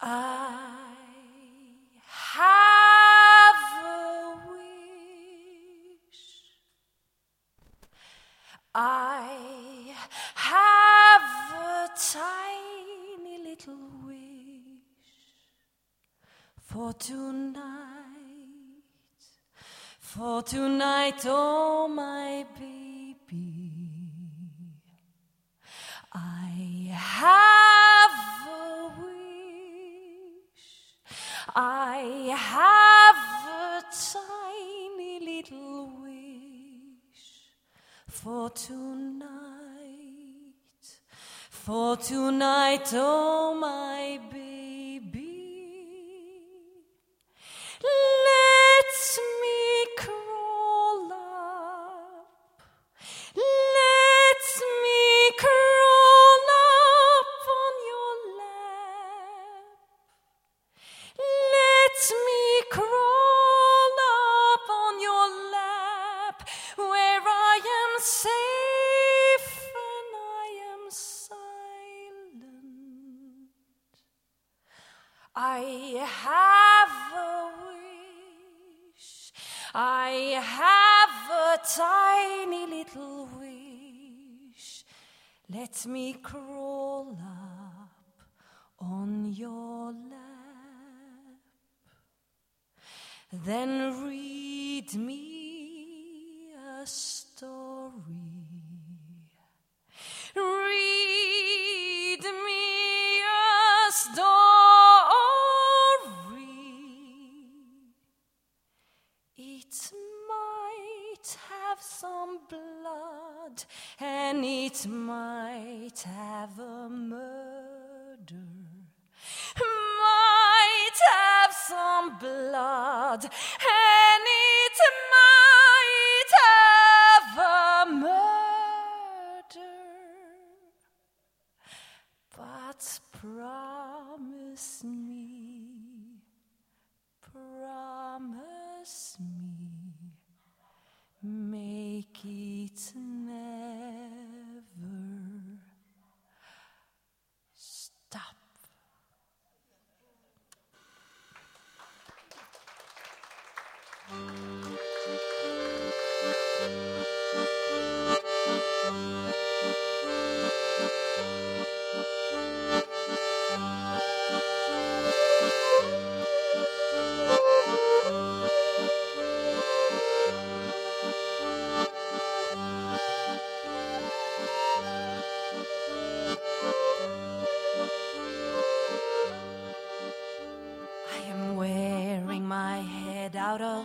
I have a wish. I have a tiny little wish for tonight. For tonight, oh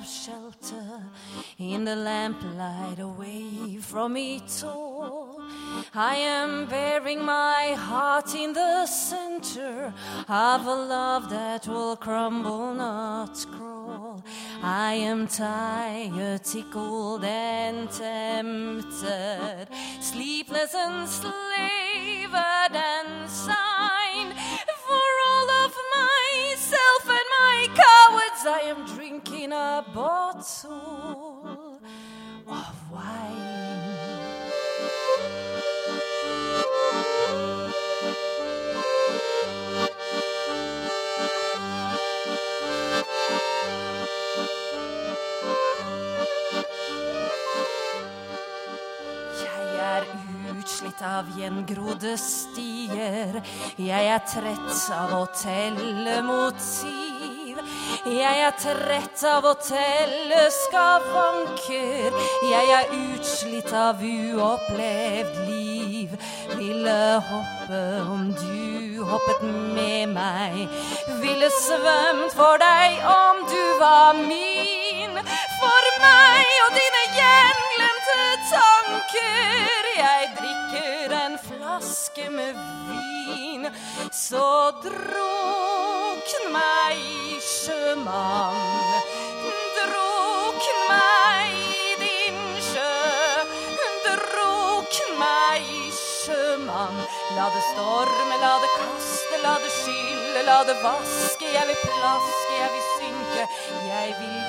shelter in the lamplight away from it all. I am bearing my heart in the center of a love that will crumble, not crawl. I am tired, tickled, and tempted, sleepless and slavered cowards, I am drinking a bottle of wine. Jeg er utslitt av gjengrodde stier. Jeg er trett av å telle motiv. Jeg er trett av å telle skavanker. Jeg er utslitt av uopplevd liv. Ville hoppe om du hoppet med meg. Ville svømt for deg om du var min. For meg og dine gjenglemte tanker. Jeg drikker en flaske med vin. Så drukn meg sjømann. Drukn meg din sjø. Drukn meg sjømann. La det storme, la det kaste, la det skylle, la det vaske. Jeg vil plaske, jeg vil synke, jeg vil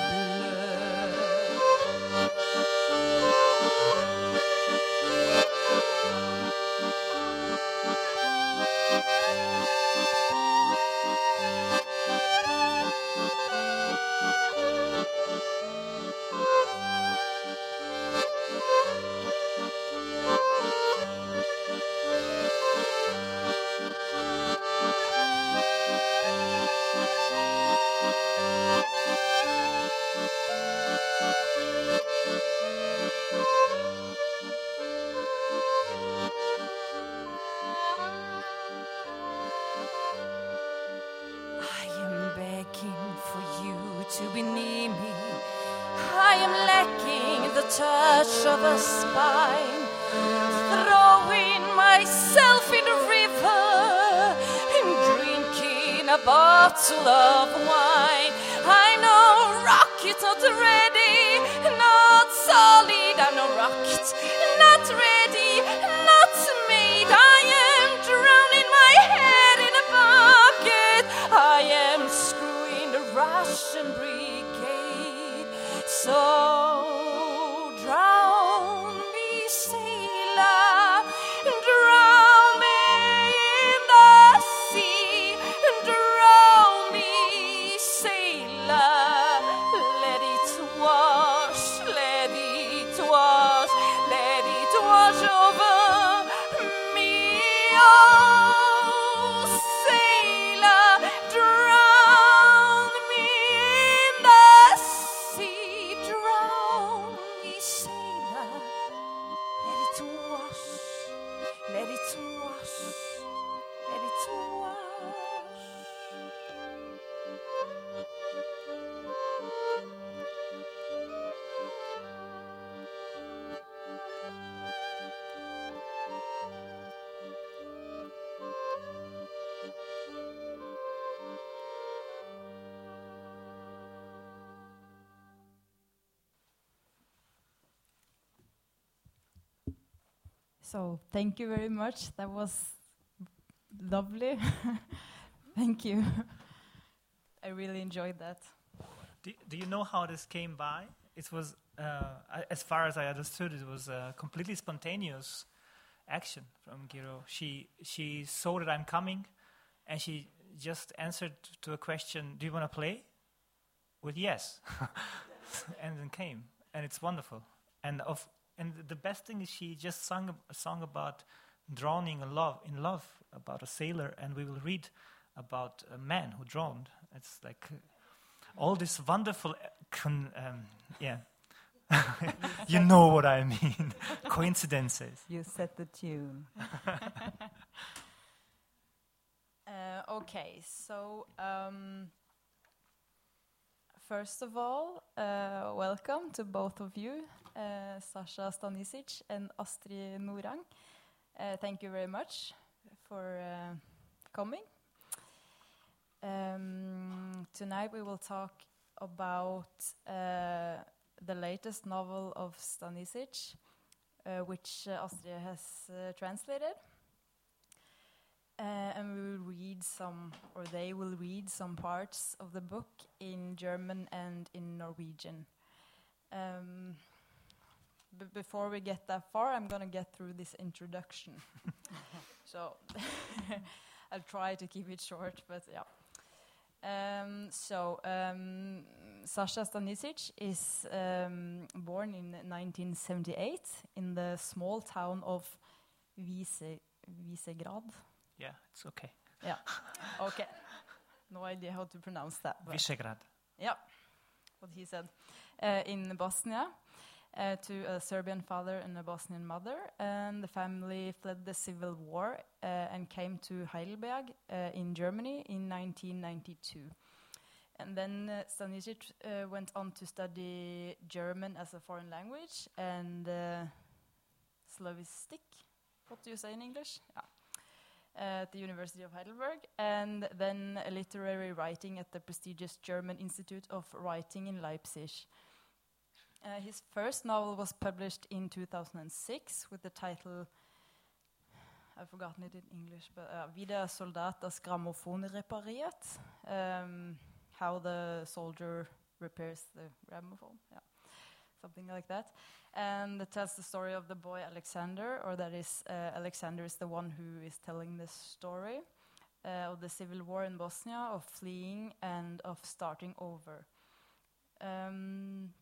a bottle of wine. I know rock is not ready, not solid, I'm not rocked, not ready, not made. I am drowning my head in a bucket. I am screwing the Russian brigade. So So thank you very much. That was lovely. thank you. I really enjoyed that. Do, do you know how this came by? It was, uh, as far as I understood, it was a completely spontaneous action from Giro. She she saw that I'm coming, and she just answered to a question: "Do you want to play?" With yes, and then came, and it's wonderful. And of and the best thing is she just sung a, a song about drowning in love, in love, about a sailor, and we will read about a man who drowned. It's like uh, all this wonderful, uh, con- um, yeah. you know what I mean. Coincidences. You set the tune. uh, okay, so um, first of all, uh, welcome to both of you, uh, Sasha Stanisic and Astrid Nordang. Uh, thank you very much for uh, coming. Um, tonight we will talk about uh, the latest novel of Stanisic, uh, which Astrid has translated. Uh, and we will read some, or they will read some parts of the book in German and in Norwegian. Um, b- before we get that far, I'm going to get through this introduction. so I'll try to keep it short, but yeah. Um, so, um, Sasha Stanisic is um, born in 1978 in the small town of Vise, Visegrad. Yeah, it's okay. Yeah. Okay. No idea how to pronounce that. Visegrad. yeah, what he said. Uh, in Bosnia, uh, to a Serbian father and a Bosnian mother, and the family fled the civil war uh, and came to Heidelberg uh, in Germany in 1992. And then uh, Stanisic uh, went on to study German as a foreign language and uh, Slavistic. What do you say in English? Yeah at the University of Heidelberg, and then literary writing at the prestigious German Institute of Writing in Leipzig. Uh, his first novel was published in 2006 with the title, I've forgotten it in English, but uh, Soldat das Grammophon repariert, um, how the soldier repairs the gramophone, yeah, something like that and it tells the story of the boy Alexander, or that is uh, Alexander is the one who is telling the story uh, of the civil war in Bosnia, of fleeing and of starting over. Um,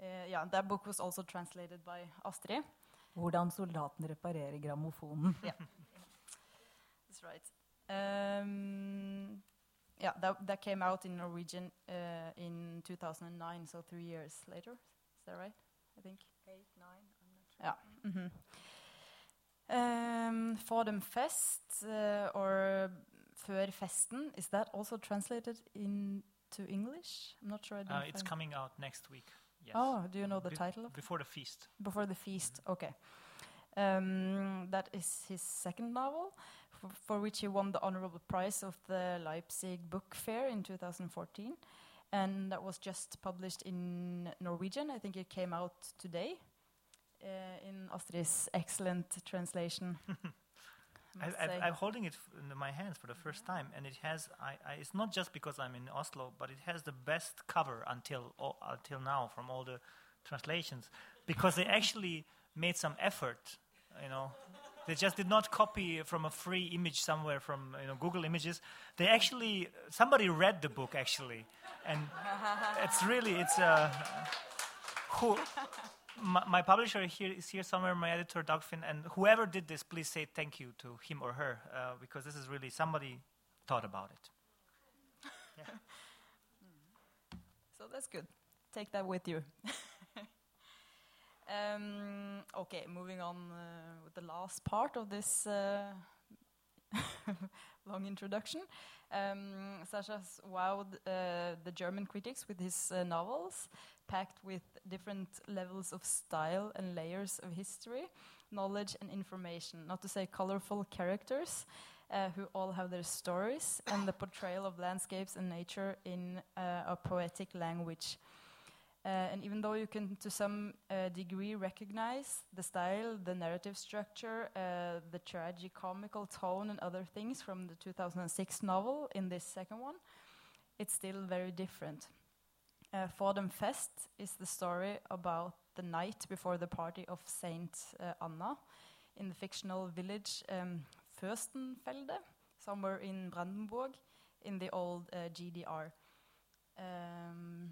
uh, yeah, that book was also translated by Astrid. Hvordan soldaten reparerer grammofonen. That's right. Um, yeah, that, that came out in Norwegian uh, in 2009, so three years later. Is that right? I think. Eight, nine, I'm not Ja. mhm. Um, Vor dem Fest, uh, or før festen, is that also translated in to English? I'm not sure. I Uh, it's coming out next week. Yes. Oh, do you know the Be- title of? Before the feast. Before the Feast. Okay. Um, that is his second novel, for, for which he won the honorable prize of the Leipzig Book Fair in 2014, and that was just published in Norwegian. I think it came out today uh, in Astrid's excellent translation. I, must I, say. I'm holding it in my hands for the first time, and it has. I, I, it's not just because I'm in Oslo, but it has the best cover until o- until now from all the translations, because they actually made some effort. You know, they just did not copy from a free image somewhere from you know Google Images. They actually somebody read the book actually, and it's really it's uh, who my, my publisher here is here somewhere, my editor Doug Finn, and whoever did this, please say thank you to him or her uh, because this is really somebody thought about it. So that's good. Take that with you. um, okay, moving on uh, with the last part of this uh, long introduction. Um, Sasha's wowed uh, the German critics with his uh, novels, packed with different levels of style and layers of history, knowledge, and information. Not to say colorful characters uh, who all have their stories, and the portrayal of landscapes and nature in uh, a poetic language. Uh, and even though you can, to some uh, degree, recognize the style, the narrative structure, uh, the tragicomical tone, and other things from the 2006 novel in this second one, it's still very different. Uh, Vor dem Fest is the story about the night before the party of Saint uh, Anna in the fictional village um, Fürstenfelde, somewhere in Brandenburg, in the old uh, GDR. Um,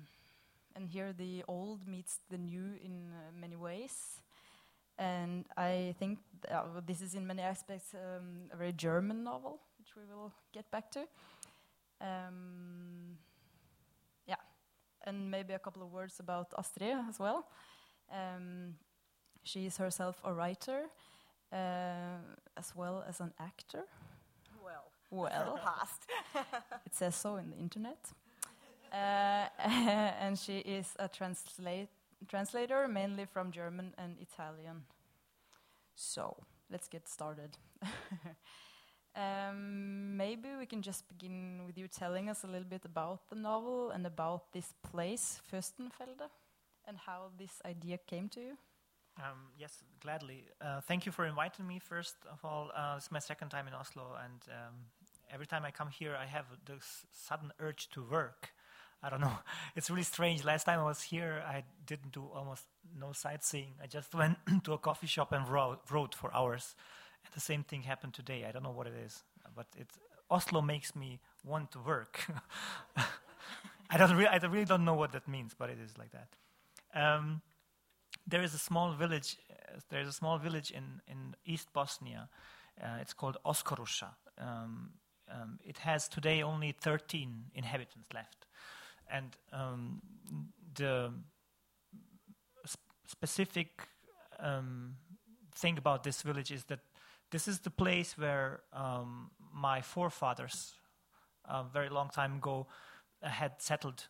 and here the old meets the new in uh, many ways. And I think th- uh, this is in many aspects um, a very German novel, which we will get back to. Um, yeah, and maybe a couple of words about Astrid as well. Um, she is herself a writer uh, as well as an actor. Well, Well, past. it says so in the internet. Uh, and she is a translate, translator, mainly from German and Italian. So, let's get started. um, maybe we can just begin with you telling us a little bit about the novel and about this place, Fürstenfelde, and how this idea came to you. Um, yes, gladly. Uh, thank you for inviting me. First of all, uh, it's my second time in Oslo, and um, every time I come here, I have this sudden urge to work. I don't know. It's really strange. Last time I was here, I didn't do almost no sightseeing. I just went to a coffee shop and wrote, wrote for hours. And the same thing happened today. I don't know what it is, but it Oslo makes me want to work. I don't. Re- I really don't know what that means, but it is like that. Um, there is a small village. Uh, there is a small village in in East Bosnia. Uh, it's called Oskorusha. Um, um, it has today only 13 inhabitants left, and um, the sp- specific um, thing about this village is that this is the place where um, my forefathers, a very long time ago, had settled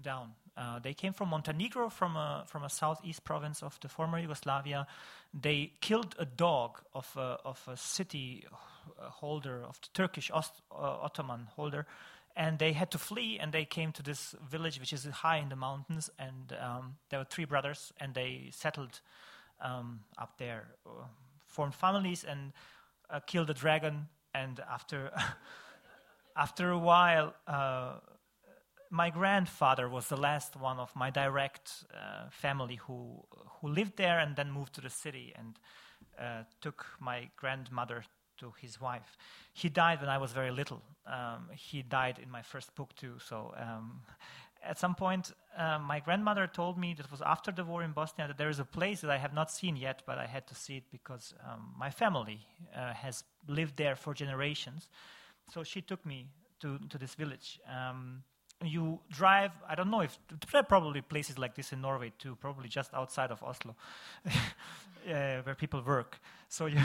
down. Uh, they came from Montenegro, from a, from a southeast province of the former Yugoslavia. They killed a dog of a, of a city uh, holder, of the Turkish Ost- uh, Ottoman holder, and they had to flee. And they came to this village, which is high in the mountains. And um, there were three brothers, and they settled um, up there, uh, formed families, and uh, killed a dragon. And after after a while. Uh, my grandfather was the last one of my direct uh, family who who lived there and then moved to the city and uh, took my grandmother to his wife. He died when I was very little. Um, he died in my first book too. So um, at some point, uh, my grandmother told me that was after the war in Bosnia that there is a place that I have not seen yet, but I had to see it because um, my family uh, has lived there for generations. So she took me to to this village. Um, you drive i don't know if there are probably places like this in norway too probably just outside of oslo uh, where people work so you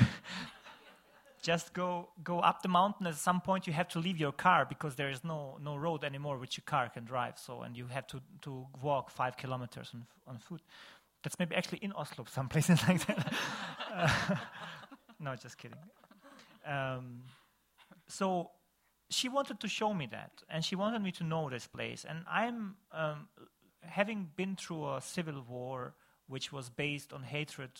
just go go up the mountain. At some point, you have to leave your car because there is no no road anymore which your car can drive. So, and you have to to walk five kilometers on on foot. That's maybe actually in Oslo, some places like that. uh, no, just kidding. Um, so she wanted to show me that, and she wanted me to know this place. And I'm um, having been through a civil war, which was based on hatred,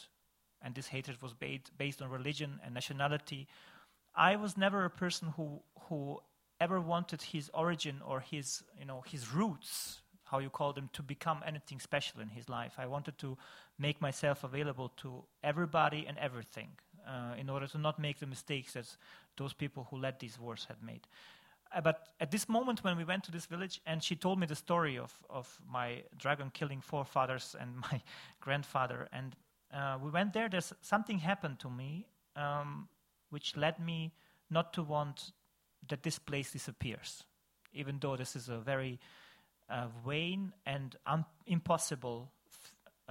and this hatred was based based on religion and nationality. I was never a person who who ever wanted his origin or his you know his roots how you call them to become anything special in his life i wanted to make myself available to everybody and everything uh, in order to not make the mistakes that those people who led these wars had made. Uh, but at this moment, when we went to this village, and she told me the story of, of my dragon killing forefathers and my grandfather, and uh, we went there, there's something happened to me um, which led me not to want that this place disappears, even though this is a very uh, vain and un- impossible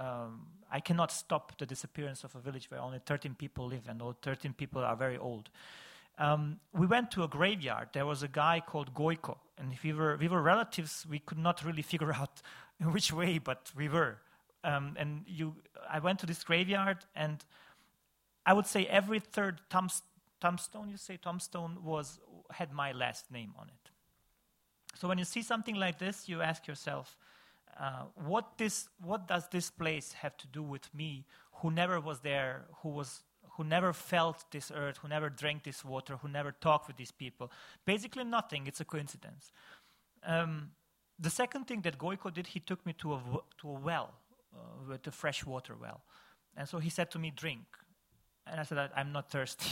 um, I cannot stop the disappearance of a village where only 13 people live, and all 13 people are very old. Um, we went to a graveyard. There was a guy called Goiko, and if we were we were relatives, we could not really figure out which way, but we were. Um, and you, I went to this graveyard, and I would say every third tombstone, you say tombstone, was had my last name on it. So when you see something like this, you ask yourself, uh, what this what does this place have to do with me who never was there who was who never felt this earth who never drank this water who never talked with these people? Basically nothing. It's a coincidence. Um, the second thing that goiko did he took me to a, to a well with a fresh water well and so he said to me drink and i said i'm not thirsty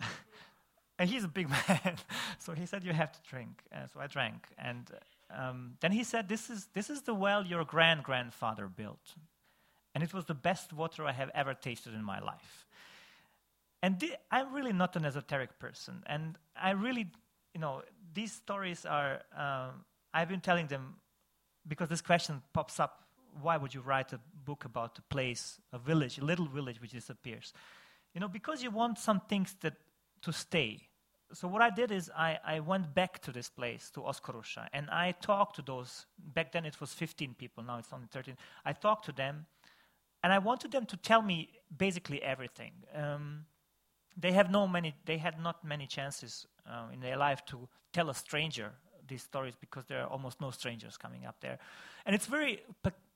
and he's a big man so he said you have to drink and so i drank and um, then he said, this is, this is the well your grand grandfather built. And it was the best water I have ever tasted in my life. And th- I'm really not an esoteric person. And I really, you know, these stories are, um, I've been telling them because this question pops up why would you write a book about a place, a village, a little village which disappears? You know, because you want some things that to stay so what I did is I, I went back to this place, to Oskorusha, and I talked to those. Back then it was 15 people, now it's only 13. I talked to them, and I wanted them to tell me basically everything. Um, they have no many. They had not many chances uh, in their life to tell a stranger these stories because there are almost no strangers coming up there. And it's very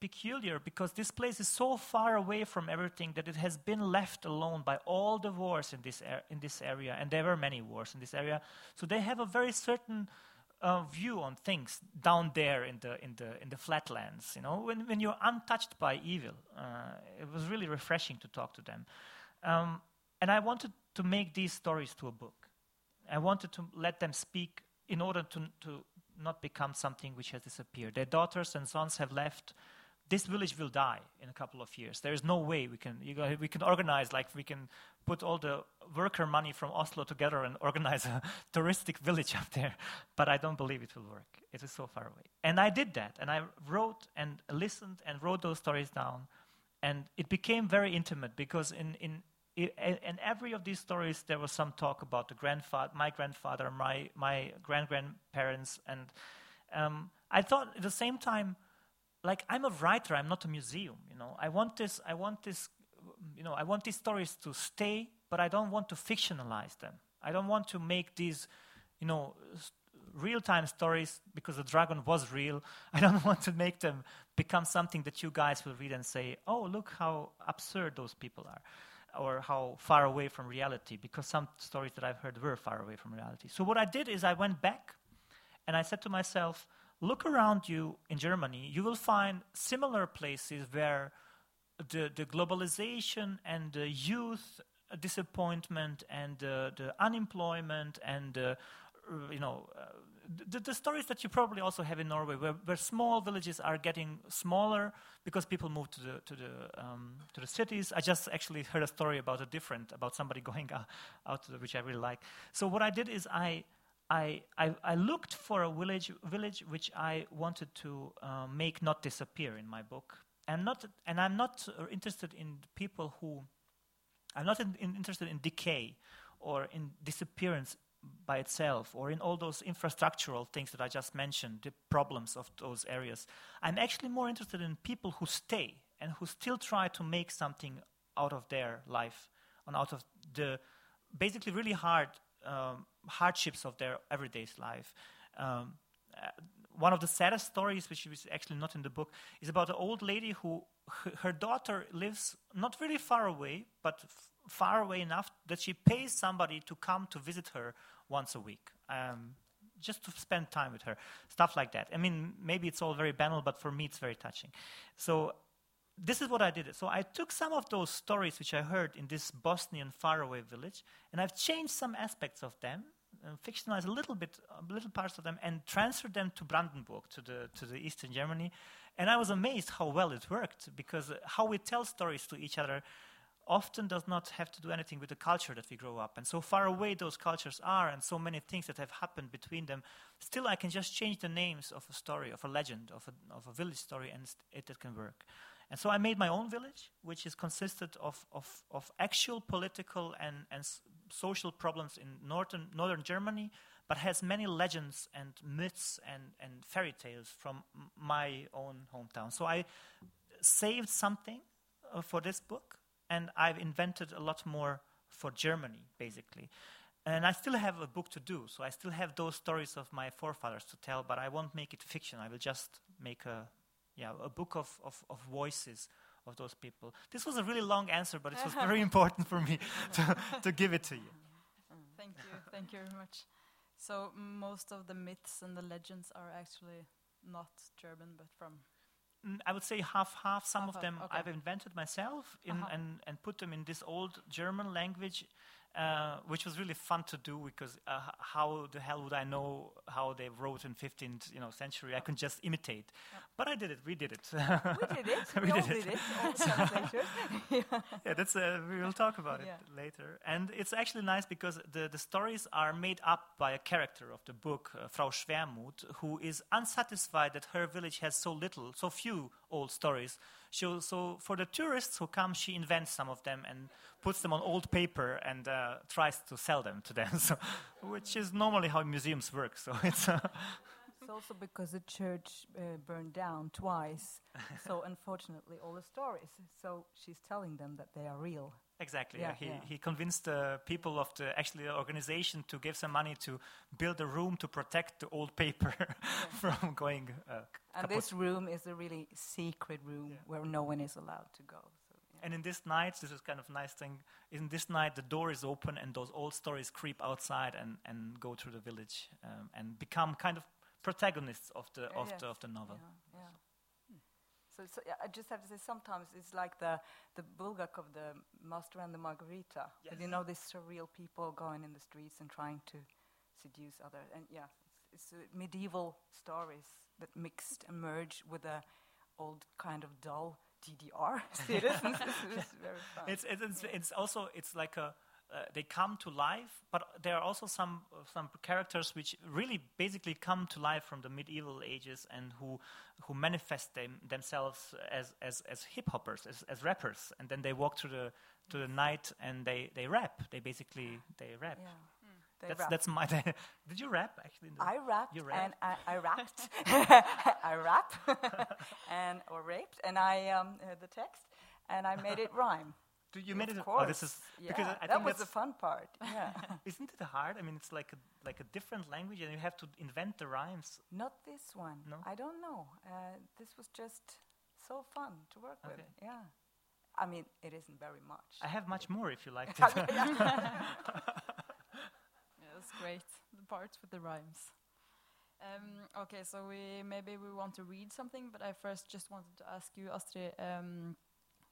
peculiar because this place is so far away from everything that it has been left alone by all the wars in this, er- in this area. And there were many wars in this area. So they have a very certain uh, view on things down there in the, in the, in the flatlands. You know, when, when you're untouched by evil, uh, it was really refreshing to talk to them. Um, and I wanted to make these stories to a book. I wanted to let them speak in order to, to not become something which has disappeared. Their daughters and sons have left. This village will die in a couple of years. There is no way we can, you we can organize, like we can put all the worker money from Oslo together and organize a touristic village up there. But I don't believe it will work. It is so far away. And I did that. And I wrote and listened and wrote those stories down. And it became very intimate because in, in, in every of these stories, there was some talk about the grandfather, my grandfather, my my grand grandparents, and um, I thought at the same time, like I'm a writer, I'm not a museum. You know, I want this, I want this, you know, I want these stories to stay, but I don't want to fictionalize them. I don't want to make these, you know, real-time stories because the dragon was real. I don't want to make them become something that you guys will read and say, "Oh, look how absurd those people are." or how far away from reality, because some stories that I've heard were far away from reality. So what I did is I went back and I said to myself, look around you in Germany, you will find similar places where the, the globalization and the youth disappointment and the unemployment and you know, uh, the, the, stories that you probably also have in Norway, where, where, small villages are getting smaller because people move to the to the um, to the cities. I just actually heard a story about a different about somebody going out, out the, which I really like. So what I did is I. I, I, I looked for a village, village which I wanted to uh, make not disappear in my book, and not and I'm not interested in people who I'm not in, in, interested in decay or in disappearance by itself, or in all those infrastructural things that I just mentioned, the problems of those areas. I'm actually more interested in people who stay and who still try to make something out of their life and out of the basically really hard um, hardships of their everyday life. Um, uh, one of the saddest stories, which is actually not in the book, is about an old lady who her daughter lives not really far away, but far away enough that she pays somebody to come to visit her once a week. Um, just to spend time with her, stuff like that. I mean, maybe it's all very banal, but for me, it's very touching. So, this is what I did. So, I took some of those stories which I heard in this Bosnian faraway village, and I've changed some aspects of them uh, fictionalize a little bit, little parts of them, and transferred them to Brandenburg, to the to the eastern Germany. And I was amazed how well it worked because uh, how we tell stories to each other often does not have to do anything with the culture that we grow up and so far away those cultures are and so many things that have happened between them still i can just change the names of a story of a legend of a, of a village story and it, it can work and so i made my own village which is consisted of, of, of actual political and, and social problems in northern, northern Germany, but has many legends and myths and, and fairy tales from my own hometown. So I saved something uh, for this book, and I've invented a lot more for Germany, basically. And I still have a book to do, so I still have those stories of my forefathers to tell, but I won't make it fiction. I will just make a, yeah, a book of, of, of voices of those people. This was a really long answer, but it was very important for me to, to give it to you. Thank you, thank you very much. So most of the myths and the legends are actually not German, but from. Mm, I would say half half. Some half of them okay. I've invented myself in, Uh-huh. and, and put them in this old German language, uh, which was really fun to do because uh, how the hell would I know how they wrote in 15th you know century? I could just imitate, but I did it. We did it. We did it. We We, did it. did it. All yeah, that's uh, we will talk about it Yeah. later. And it's actually nice because the, the stories are made up by a character of the book, uh, Frau Schwermut, who is unsatisfied that her village has so little, so few old stories. So, so for the tourists who come, she invents some of them and puts them on old paper and uh, tries to sell them to them. So, which is normally how museums work. So it's. It's also because the church uh, burned down twice. so unfortunately, all the stories. So she's telling them that they are real. Exactly. Yeah, he, yeah. he convinced the people of the actually the organization to give some money to build a room to protect the old paper from going. Uh, And kaput. this room is a really secret room where no one is allowed to go. So. And in this night, this is kind of nice thing. In this night, the door is open, and those old stories creep outside and, and go through the village um, and become kind of protagonists of the of yes. the of the novel. Yeah, yeah. So, so yeah, I just have to say, sometimes it's like the the Bulgakov, the Master and the Margarita. Yes. You know, these surreal people going in the streets and trying to seduce others. And yeah, it's, it's uh, medieval stories that mixed and merged with a old kind of dull DDR citizens. it's. It's it's it's, it's also it's like a. Uh, they come to life, but there are also some uh, some characters which really basically come to life from the medieval ages and who who manifest them, themselves as as, as hip hoppers, as, as rappers, and then they walk through the to the night and they, they rap. They basically they rap. yeah. They That's rap. that's my. did you rap actually? In the I rapped You and? I, I rapped. I rap and or raped and I um, uh, the text and I made it rhyme. Do you made of it? course. Oh, this is yeah, because I, I that think was the fun part. Yeah, isn't it hard? I mean, it's like a like a different language, and you have to invent the rhymes. not this one. No? I don't know. Uh, this was just so fun to work with. Okay. Yeah, I mean it isn't very much. I have much more if you like. it. Yeah, that's great. The parts with the rhymes. Um, okay, so we maybe we want to read something, but I first just wanted to ask you, Astrid, um,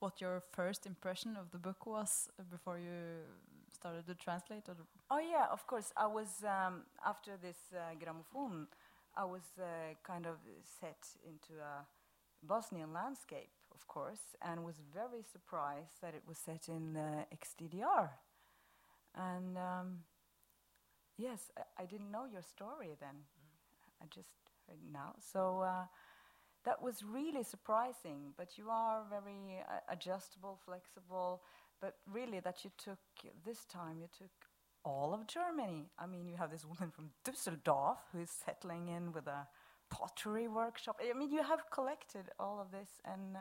what your first impression of the book was uh, before you started to translate. Or Oh yeah, of course. I was um, after this uh, gramophone. I was uh, kind of set into a Bosnian landscape, of course, and was very surprised that it was set in uh, ex-DDR. And um, yes, I, I didn't know your story then. I just heard now. So uh, that was really surprising. But you are very uh, adjustable, flexible. But really, that you took this time, you took all of Germany. I mean, you have this woman from Düsseldorf who is settling in with a pottery workshop. I mean, you have collected all of this, and uh,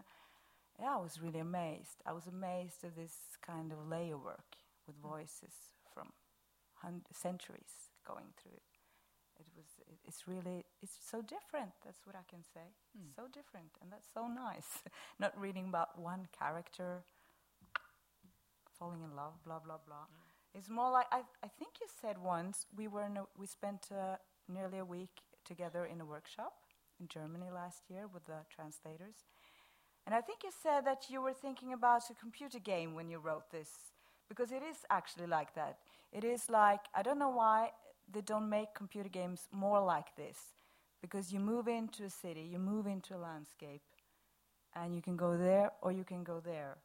yeah, I was really amazed. I was amazed at this kind of layer work with voices from centuries going through it. It was. It, it's really. It's so different. That's what I can say. Mm. So different, and that's so nice. Not reading about one character falling in love, blah blah blah. It's more like I, I think you said once we were in a, we spent uh, nearly a week together in a workshop in Germany last year with the translators, and I think you said that you were thinking about a computer game when you wrote this because it is actually like that. It is like I don't know why they don't make computer games more like this because you move into a city, you move into a landscape, and you can go there or you can go there,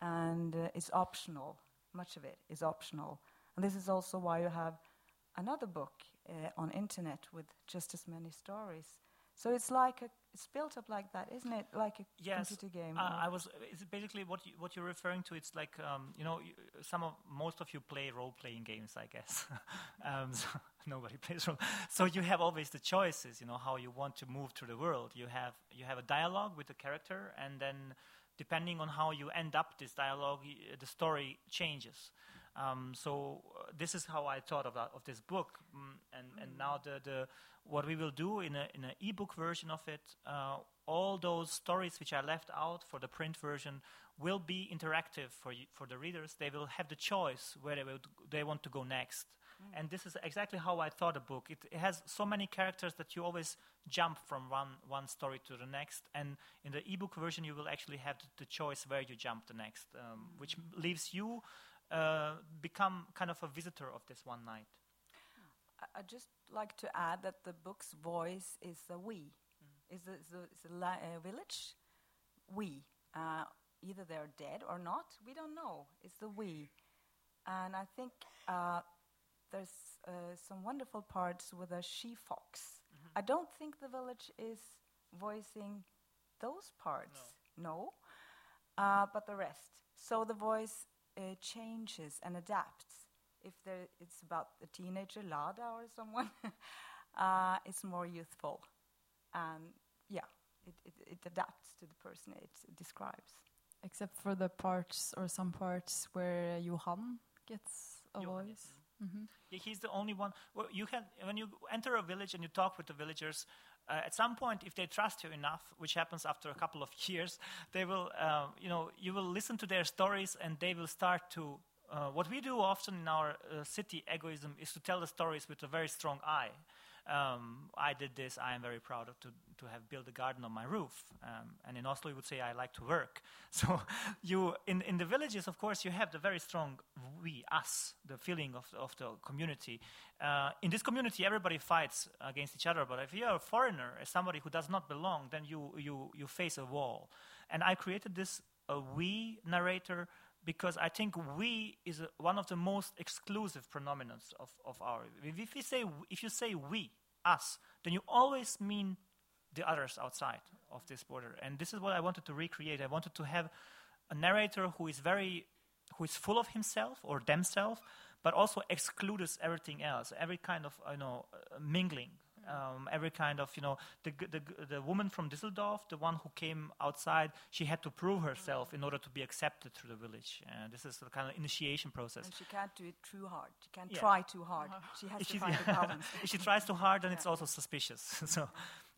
and uh, it's optional much of it is optional. And this is also why you have another book uh, on internet with just as many stories. So it's like a, it's built up like that, isn't it? Like a Yes, computer game. Uh, I was. It's basically what you, what you're referring to. It's like um, you know, you, some of most of you play role-playing games, I guess. um, so nobody plays role. So you have always the choices. You know how you want to move through the world. You have you have a dialogue with the character, and then depending on how you end up this dialogue, the story changes. Um, so uh, this is how I thought of, that, of this book, mm, and and now the, the what we will do in a in an ebook version of it, uh, all those stories which I left out for the print version will be interactive for you, for the readers. They will have the choice where they will they want to go next. And this is exactly how I thought a book. It, it has so many characters that you always jump from one, one story to the next. And in the ebook version, you will actually have the, the choice where you jump the next, um, which leaves you uh, become kind of a visitor of this one night. I- just like to add that the book's voice is a we. Is a, is a, is a la- uh, village we. Uh, either they're dead or not. We don't know. It's the we. And I think uh, there's uh, some wonderful parts with a she fox. I don't think the village is voicing those parts. No. Uh, but the rest. So the voice uh, changes and adapts. If there, it's about a teenager, Lada, or someone, uh, it's more youthful. And yeah, it, it, it adapts to the person it describes. Except for the parts or some parts where Johann gets a Johann, voice. hmm Yeah, he's the only one. Well, you can when you enter a village and you talk with the villagers. Uh, at some point, if they trust you enough, which happens after a couple of years, they will, uh, you know, you will listen to their stories, and they will start to. Uh, what we do often in our uh, city egoism is to tell the stories with a very strong I. Um, I did this. I am very proud of to, to have built a garden on my roof. Um, and in Oslo, you would say, I like to work. So you, in, in the villages, of course, you have the very strong we, us, the feeling of, of the community. Uh, in this community, everybody fights against each other. But if you're a foreigner, as somebody who does not belong, then you, you, you face a wall. And I created this a we narrator because I think we is one of the most exclusive pronominants of, of our. If, you say if you say we us, then you always mean the others outside of this border. And this is what I wanted to recreate. I wanted to have a narrator who is very who is full of himself or themselves, but also excludes everything else, every kind of you know mingling. Um, every kind of, you know, the, the, the woman from Düsseldorf, the one who came outside, she had to prove herself in order to be accepted through the village. Uh, this is the kind of initiation process. And she can't do it too hard. She can't Yeah. try too hard. She has If to she, find a balance. if she tries too hard, then it's also suspicious. so,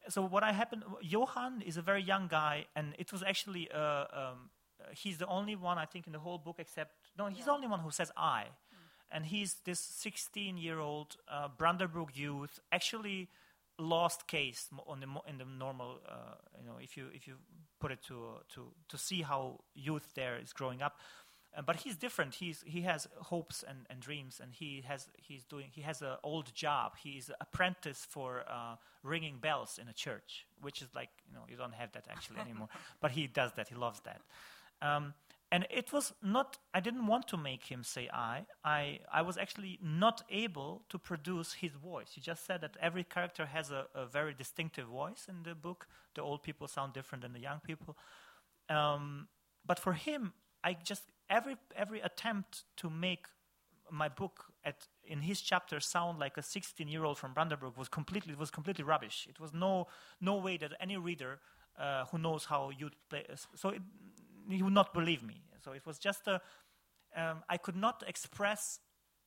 so what I happened? Johann is a very young guy, and it was actually uh, um, he's the only one I think in the whole book except no, he's the only one who says I, and he's this 16-year-old uh, Brandenburg youth, actually lost case on the in the normal uh, you know if you if you put it to uh, to to see how youth there is growing up uh, but he's different. He's he has hopes and, and dreams, and he has he's doing he has an old job. He's an apprentice for uh, ringing bells in a church, which is like you know you don't have that actually anymore. but he does that. He loves that. Um, and it was not. I didn't want to make him say I. I I was actually not able to produce his voice. You just said that every character has a, a very distinctive voice in the book. The old people sound different than the young people. Um, but for him, I just every every attempt to make my book at, in his chapter sound like a 16-year-old from Brandenburg was completely it was completely rubbish. It was no no way that any reader uh, who knows how you play so it, he would not believe me. So it was just a um, I could not express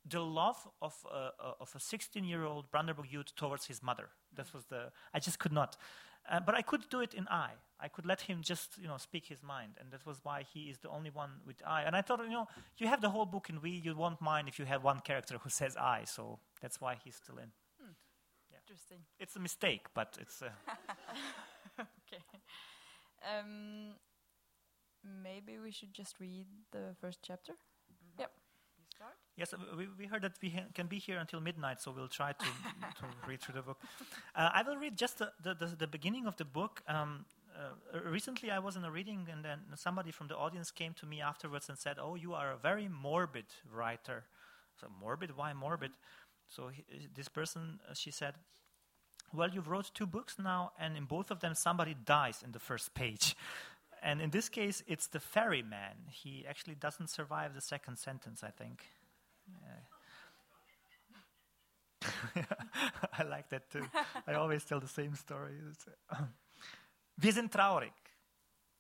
the love of a, of a 16-year-old Brandenburg youth towards his mother. That was the I just could not. Uh, but I could do it in I. I could let him just, you know, speak his mind, and that was why he is the only one with I. And I thought, you know, you have the whole book in we. You won't mind if you have one character who says I. So that's why he's still in. Hmm. Yeah. Interesting. It's a mistake, but it's. Uh okay. Um, maybe we should just read the first chapter. Mm -hmm. Yep. Yes, we, we heard that we can be here until midnight, so we'll try to, to read through the book. Uh, I will read just the, the, the, the beginning of the book. Um, uh, recently, I was in a reading, and then somebody from the audience came to me afterwards and said, Oh, you are a very morbid writer. So, morbid? Why morbid? So, he, this person, uh, she said, Well, you've wrote two books now, and in both of them, somebody dies in the first page. And in this case, it's the ferryman. He actually doesn't survive the second sentence, I think. I like that too. I always tell the same story. Uh, Wir sind traurig.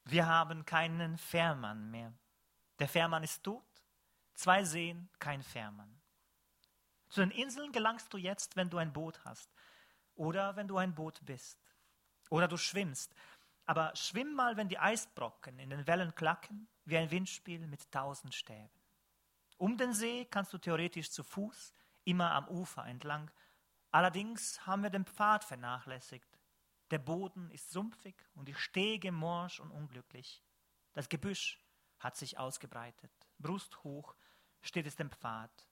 Wir haben keinen Fährmann mehr. Der Fährmann ist tot. Zwei Seen, kein Fährmann. Zu den Inseln gelangst du jetzt, wenn du ein Boot hast. Oder wenn du ein Boot bist. Oder du schwimmst. Aber schwimm mal, wenn die Eisbrocken in den Wellen klacken, wie ein Windspiel mit tausend Stäben. Um den See kannst du theoretisch zu Fuß, immer am Ufer entlang. Allerdings haben wir den Pfad vernachlässigt. Der Boden ist sumpfig und die Stege morsch und unglücklich. Das Gebüsch hat sich ausgebreitet. Brusthoch steht es dem Pfad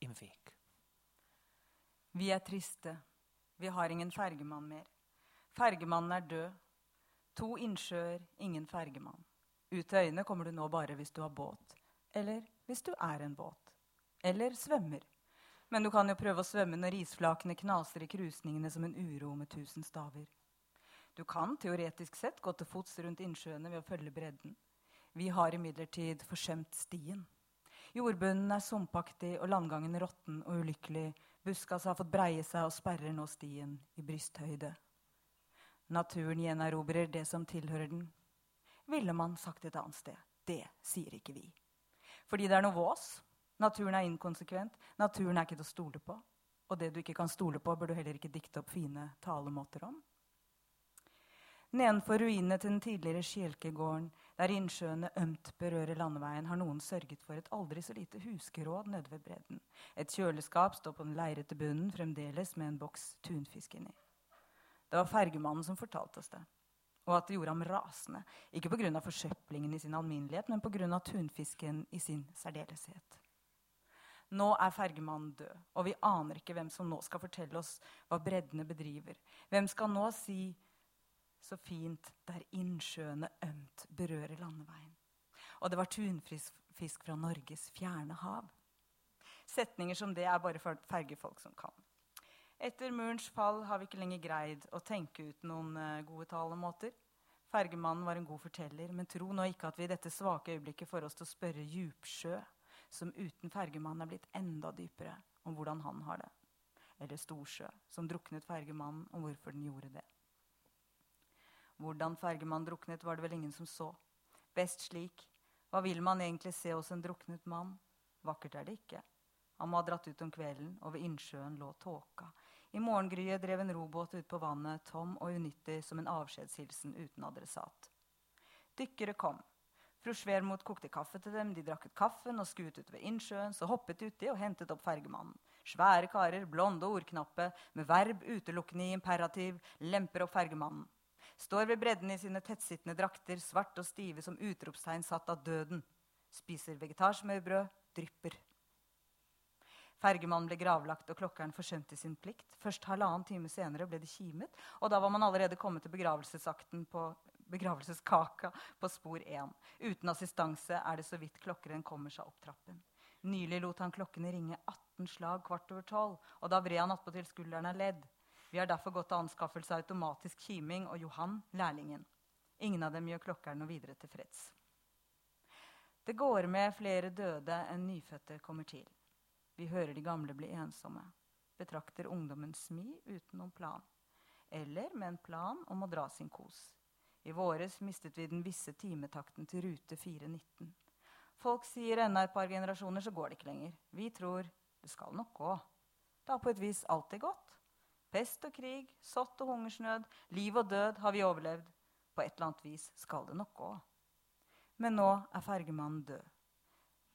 im Weg. Vi triste. Vi har ingen fergemann mer. Fergemannen er død. To innsjøer, ingen fergemann. Ut til øyene kommer du nå bare hvis du har båt. Eller hvis du er en båt. Eller svømmer. Men du kan jo prøve å svømme når isflakene knaser i krusningene som en uro med tusen staver. Du kan teoretisk sett gå til fots rundt innsjøene ved å følge bredden. Vi har imidlertid forsømt stien. Jordbunnen er sumpaktig og landgangen råtten og ulykkelig. Buskas har fått breie seg og sperrer nå stien i brysthøyde. Naturen gjenerobrer det som tilhører den. Ville man sagt et annet sted. Det sier ikke vi. Fordi det er noe vås. Naturen er inkonsekvent. Naturen er ikke til å stole på. Og det du ikke kan stole på, bør du heller ikke dikte opp fine talemåter om. Nedenfor ruinene til den tidligere Skjelkegården, der innsjøene ømt berører landeveien, har noen sørget for et aldri så lite huskeråd nede ved bredden. Et kjøleskap står på den leirete bunnen, fremdeles med en boks tunfisk inni. Det var fergemannen som fortalte oss det og at det gjorde ham rasende. Ikke pga. forsøplingen i sin alminnelighet, men pga. tunfisken i sin særdeleshet. Nå er fergemannen død, og vi aner ikke hvem som nå skal fortelle oss hva breddene bedriver. Hvem skal nå si så fint der innsjøene ømt berører landeveien? Og det var tunfisk fra Norges fjerne hav. Setninger som det er bare fergefolk som kan. Etter murens fall har vi ikke lenger greid å tenke ut noen uh, gode talemåter. Fergemannen var en god forteller, men tro nå ikke at vi i dette svake øyeblikket får oss til å spørre Djupsjø, som uten fergemannen er blitt enda dypere, om hvordan han har det. Eller Storsjø, som druknet fergemannen, om hvorfor den gjorde det. Hvordan fergemannen druknet, var det vel ingen som så. Best slik. Hva vil man egentlig se hos en druknet mann? Vakkert er det ikke. Han må ha dratt ut om kvelden, og ved innsjøen lå tåka. I morgengryet drev en robåt ut på vannet, tom og unyttig som en avskjedshilsen uten adressat. Dykkere kom. Fru Svermot kokte kaffe til dem, de drakk ut kaffen og skuet utover innsjøen, så hoppet uti og hentet opp fergemannen. Svære karer, blonde og ordknappe, med verb utelukkende i imperativ, lemper opp fergemannen. Står ved bredden i sine tettsittende drakter, svarte og stive som utropstegn satt av døden. Spiser vegetarsmørbrød, drypper. Fergemannen ble gravlagt, og klokkeren forsømte sin plikt. Først halvannen time senere ble det kimet, og da var man allerede kommet til begravelsesakten på begravelseskaka på spor 1. Uten assistanse er det så vidt klokkeren kommer seg opp trappen. Nylig lot han klokkene ringe 18 slag kvart over tolv, og da vred han attpåtil skulderen av ledd. Vi har derfor gått til anskaffelse av automatisk kiming og Johan, lærlingen. Ingen av dem gjør klokkeren noe videre tilfreds. Det går med flere døde enn nyfødte kommer til. Vi hører de gamle bli ensomme. Betrakter ungdommen smi uten noen plan. Eller med en plan om å dra sin kos. I våres mistet vi den visse timetakten til rute 419. Folk sier enda et par generasjoner så går det ikke lenger. Vi tror det skal nok gå. Det har på et vis alltid gått. Pest og krig, sott og hungersnød, liv og død har vi overlevd. På et eller annet vis skal det nok gå. Men nå er fergemannen død.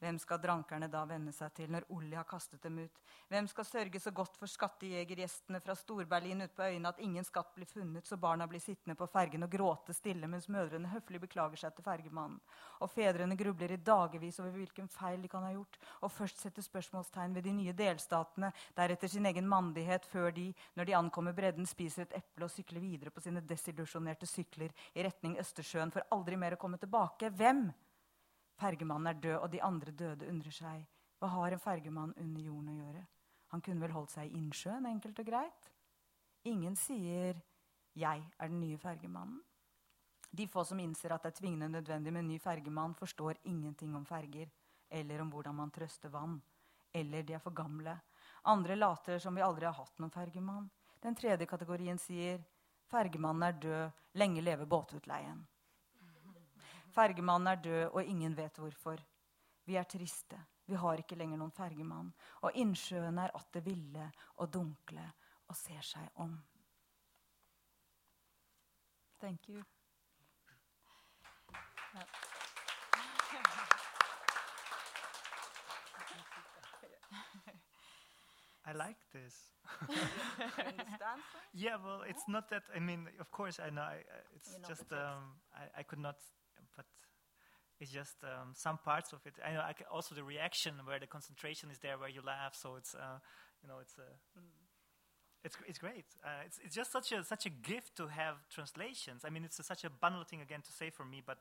Hvem skal drankerne da venne seg til når Olli har kastet dem ut? Hvem skal sørge så godt for skattejegergjestene fra Stor-Berlin ute på øyene at ingen skatt blir funnet, så barna blir sittende på fergen og gråte stille mens mødrene høflig beklager seg til fergemannen, og fedrene grubler i dagevis over hvilken feil de kan ha gjort, og først setter spørsmålstegn ved de nye delstatene, deretter sin egen mandighet, før de, når de ankommer bredden, spiser et eple og sykler videre på sine desillusjonerte sykler i retning Østersjøen for aldri mer å komme tilbake? Hvem? Fergemannen er død, og de andre døde undrer seg. Hva har en fergemann under jorden å gjøre? Han kunne vel holdt seg i innsjøen, enkelt og greit? Ingen sier 'jeg er den nye fergemannen'. De få som innser at det er tvingende nødvendig med en ny fergemann, forstår ingenting om ferger eller om hvordan man trøster vann. Eller de er for gamle. Andre later som vi aldri har hatt noen fergemann. Den tredje kategorien sier 'fergemannen er død, lenge leve båtutleien'. Fergemannen er død, og ingen vet hvorfor. Vi er triste. Vi har ikke lenger noen fergemann. Og innsjøen er atter ville og dunkle og ser seg om. Thank you. Ja. I like this. Yeah, well, it's not that. I mean, of course, I know. I, I- it's You know just um, I, I could not, but it's just um, some parts of it. I know. I ca also the reaction where the concentration is there, where you laugh. So it's, uh, you know, it's uh, it's it's great. Uh, it's it's just such a such a gift to have translations. I mean, it's a, such a banal thing again to say for me, but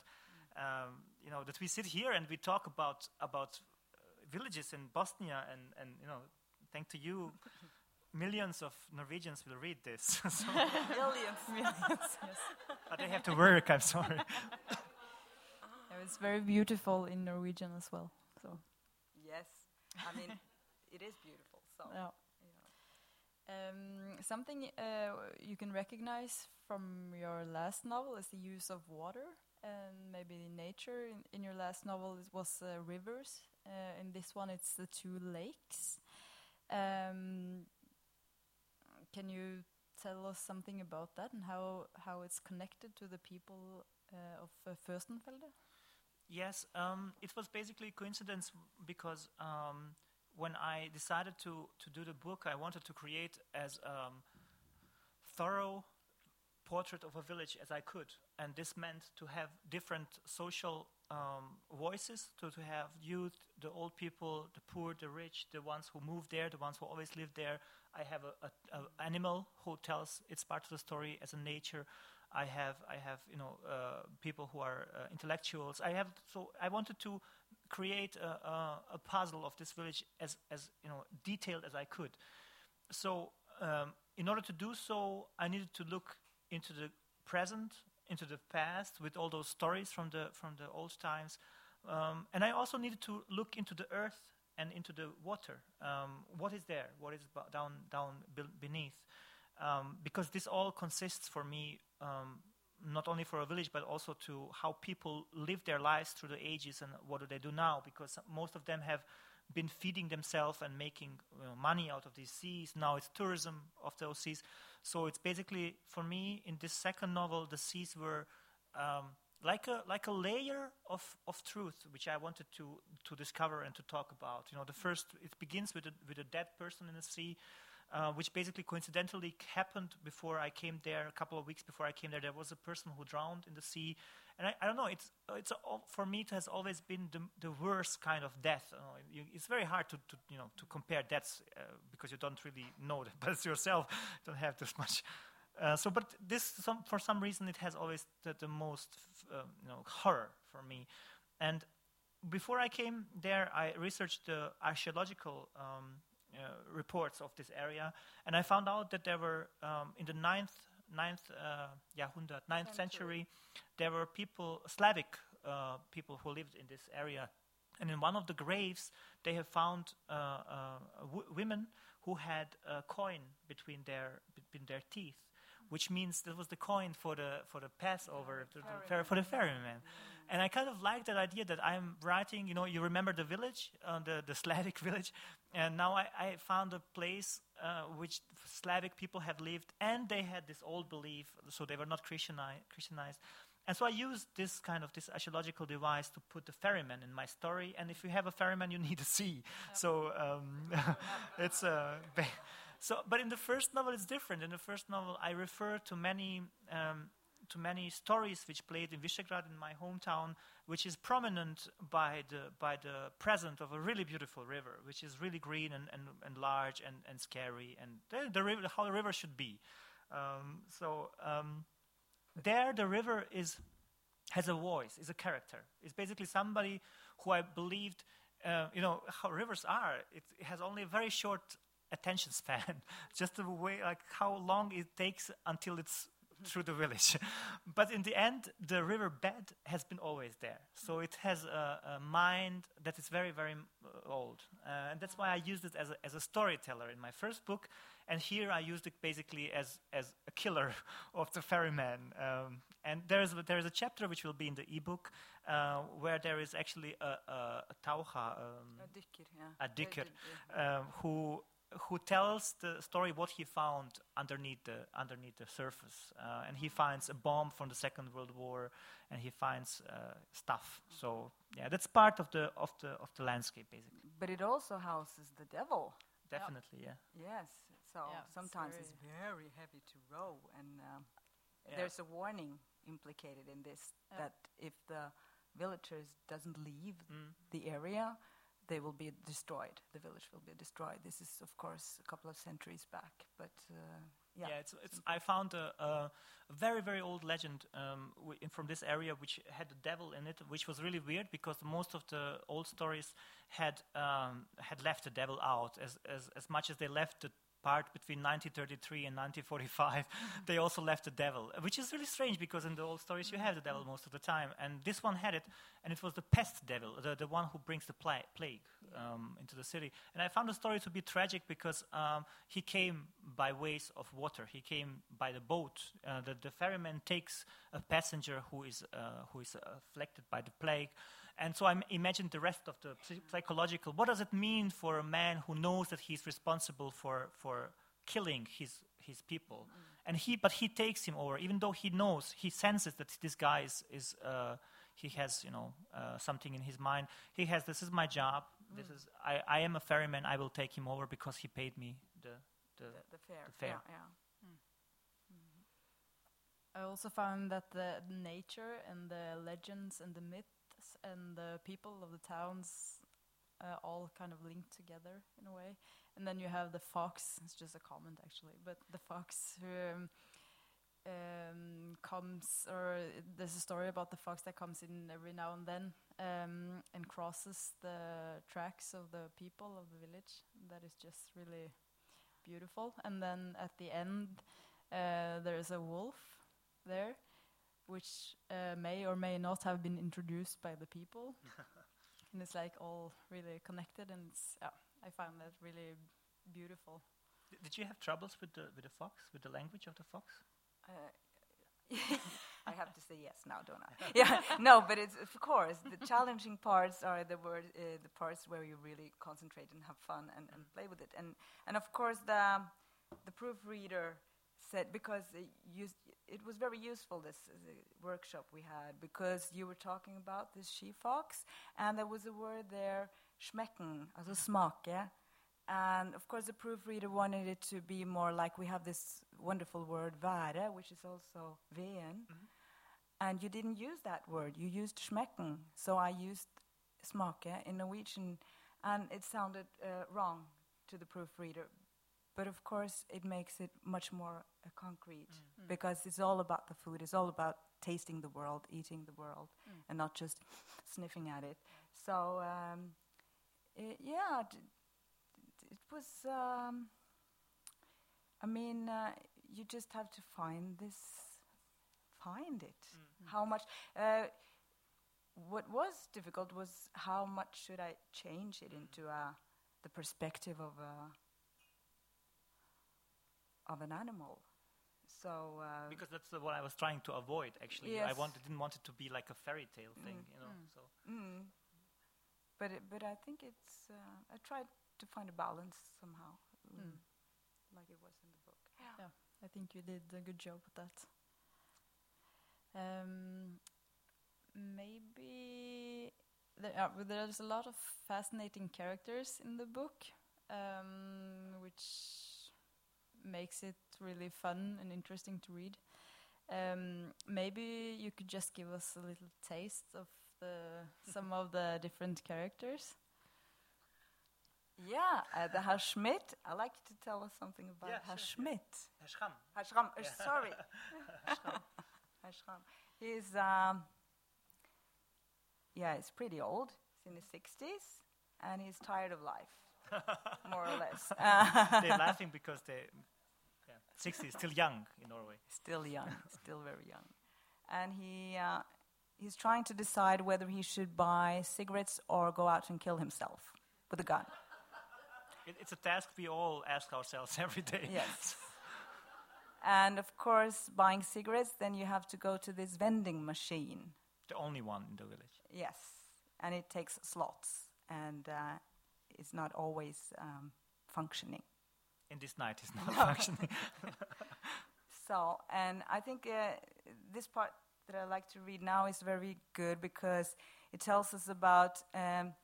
um, you know that we sit here and we talk about about uh, villages in Bosnia, and and you know, thank to you. Millions of Norwegians will read this, so, Millions. yes, yes. but they have to work. I'm sorry. Yeah, it's very beautiful in Norwegian as well. So Yes. I mean, it is beautiful. So. yeah. Um, something uh, you can recognize from your last novel is the use of water and maybe nature. In, in your last novel, it was uh, rivers. Uh, in this one, it's the two lakes. Um, can you tell us something about that and how, how it's connected to the people uh, of uh, Fürstenfelde? Yes, um, it was basically a coincidence because um, when I decided to, to do the book, I wanted to create as um, thorough portrait of a village as I could, and this meant to have different social um, voices, to, to have youth, the old people, the poor, the rich, the ones who moved there, the ones who always lived there. I have a, a, a animal who tells its part of the story as a nature. I have I have you know uh, people who are uh, intellectuals. I have so I wanted to create a, a, a puzzle of this village as as you know detailed as I could. So um, in order to do so, I needed to look into the present, into the past, with all those stories from the from the old times, um, and I also needed to look into the earth and into the water. Um, what is there? What is down down be- beneath? Um, because this all consists for me um, not only for a village but also to how people live their lives through the ages and what do they do now because most of them have been feeding themselves and making you know, money out of these seas. Now it's tourism of those seas. So it's basically for me in this second novel the seas were um, like a like a layer of, of truth which I wanted to to discover and to talk about. You know the first it begins with a, with a dead person in the sea uh, which basically coincidentally happened before I came there. A couple of weeks before I came there, there was a person who drowned in the sea, and I, I don't know. It's it's for me it has always been the, the worst kind of death. Know, you, it's very hard to, to you know to compare deaths uh, because you don't really know that, but yourself don't have this much. Uh, so, but this some, for some reason it has always the, the most um, you know horror for me, and before I came there, I researched the archaeological um, uh, reports of this area, and I found out that there were um, in the ninth ninth uh, Jahrhundert, ninth century, there were people Slavic uh, people who lived in this area, And in one of the graves, they have found uh, uh, w- women who had a coin between their between their teeth, which means that was the coin for the for the Passover to the fer- for the ferryman. And I kind of like that idea that I'm writing. You know, you remember the village, uh, the the Slavic village, and now I, I found a place uh, which Slavic people have lived, and they had this old belief, so they were not Christiani- Christianized. And so I used this kind of this archaeological device to put the ferryman in my story. And if you have a ferryman, you need a sea. So um, it's uh, ba- so. But in the first novel, it's different. In the first novel, I refer to many. Um, to many stories which played in Visegrad in my hometown, which is prominent by the by the presence of a really beautiful river, which is really green and, and, and large and, and scary, and the, the river, how the river should be. Um, so um, there, the river is has a voice, is a character. It's basically somebody who I believed, uh, you know, how rivers are. It, it has only a very short attention span, just the way like how long it takes until it's through the village. but in the end, the river bed has been always there. So it has a, a mind that is very, very uh, old. Uh, and that's why I used it as a, as a storyteller in my first book. And here I used it basically as, as a killer of the ferryman. Um, and there is, there is a chapter which will be in the ebook uh, where there is actually a, a, a taucha, um, A dykker, yeah. a yeah. um, who who tells the story what he found underneath the underneath the surface, uh, and he finds a bomb from the Second World War, and he finds uh, stuff. So yeah, that's part of the of the of the landscape basically. But it also houses the devil. Definitely, yeah. Yes. So Yeah, it's sometimes very- it's very heavy to row, and um, Yeah. there's a warning implicated in this Yeah. that if the villagers doesn't leave Mm. the area, they will be destroyed. The village will be destroyed. This is, of course, a couple of centuries back, but uh, yeah. Yeah, it's, it's, I found a, a very, very old legend um, from this area which had a devil in it, which was really weird because most of the old stories had um, had left the devil out as, as, as much as they left the part between 1933 and 1945 they also left the devil which is really strange because in the old stories you have the devil most of the time and this one had it and it was the pest devil the, the one who brings the pla- plague um, into the city. And i found the story to be tragic because um, he came by ways of water. He came by the boat. Uh, the, the ferryman takes a passenger who is uh, who is afflicted by the plague and so I imagined the rest of the psychological. What does it mean for a man who knows that he's responsible for, for killing his, his people? And he, but he takes him over, even though he knows, he senses that this guy is, is uh, he has, you know, uh, something in his mind. He has, this is my job. This is, I, I am a ferryman. I will take him over because he paid me the, the, the, the fair. the fair. Yeah, yeah. I also found that the nature and the legends and the and the people of the towns uh, all kind of linked together in a way. And then you have the fox. It's just a comment actually, but the fox who um, um, comes, or there's a story about the fox that comes in every now and then um, and crosses the tracks of the people of the village. That is just really beautiful. And then at the end, uh, there is a wolf there, which uh, may or may not have been introduced by the people. and it's like all really connected, and it's, yeah, I find that really beautiful. D- Did you have troubles with the, with the fox, with the language of the fox? Uh, I have to say yes now, don't I? yeah, no, but it's of course the challenging parts are the word, uh, the parts where you really concentrate and have fun and, and play with it, and and of course the the proofreader said because uh, you, it was very useful this uh, workshop we had because you were talking about this she fox and there was a word there schmecken, also smake. And of course, the proofreader wanted it to be more like we have this wonderful word være, which is also veen. And you didn't use that word, you used schmecken. So I used smake in Norwegian, and it sounded uh, wrong to the proofreader. But of course, it makes it much more uh, concrete because it's all about the food, it's all about tasting the world, eating the world, and not just sniffing at it. So, um, it, yeah, d- d- it was. Um, I mean, uh, you just have to find this, find it. How much? Uh, what was difficult was how much should I change it into a, the perspective of a, of an animal. So uh, Because that's the, what I was trying to avoid. Actually, I wanted, didn't want it to be like a fairy tale thing. Mm. You know. Mm. So mm, but it, but I think it's uh, I tried to find a balance somehow, mm, Mm. like it was in the book. Yeah, I think you did a good job with that. Um, maybe there are, there's a lot of fascinating characters in the book, um, which makes it really fun and interesting to read. Um, maybe you could just give us a little taste of the some of the different characters. Yeah, uh, the Herr Schmidt. I like you to tell us something about Yeah, Herr sure, Schmidt. Herscham. Herr Schramm, uh, sorry. Herr Schramm. He's, um, yeah, he's pretty old. He's in his 60s, and he's tired of life, more or less. They're laughing because they, yeah, 60 is still young in Norway. still young, still very young. And he, uh, he's trying to decide whether he should buy cigarettes or go out and kill himself with a gun. It, it's a task we all ask ourselves every day. Yes. and of course, buying cigarettes, then you have to go to this vending machine. The only one in the village. Yes, and it takes slots, and uh, it's not always um, functioning. In this night, it's not functioning. So, and I think uh, this part that I like to read now is very good because it tells us about. Um,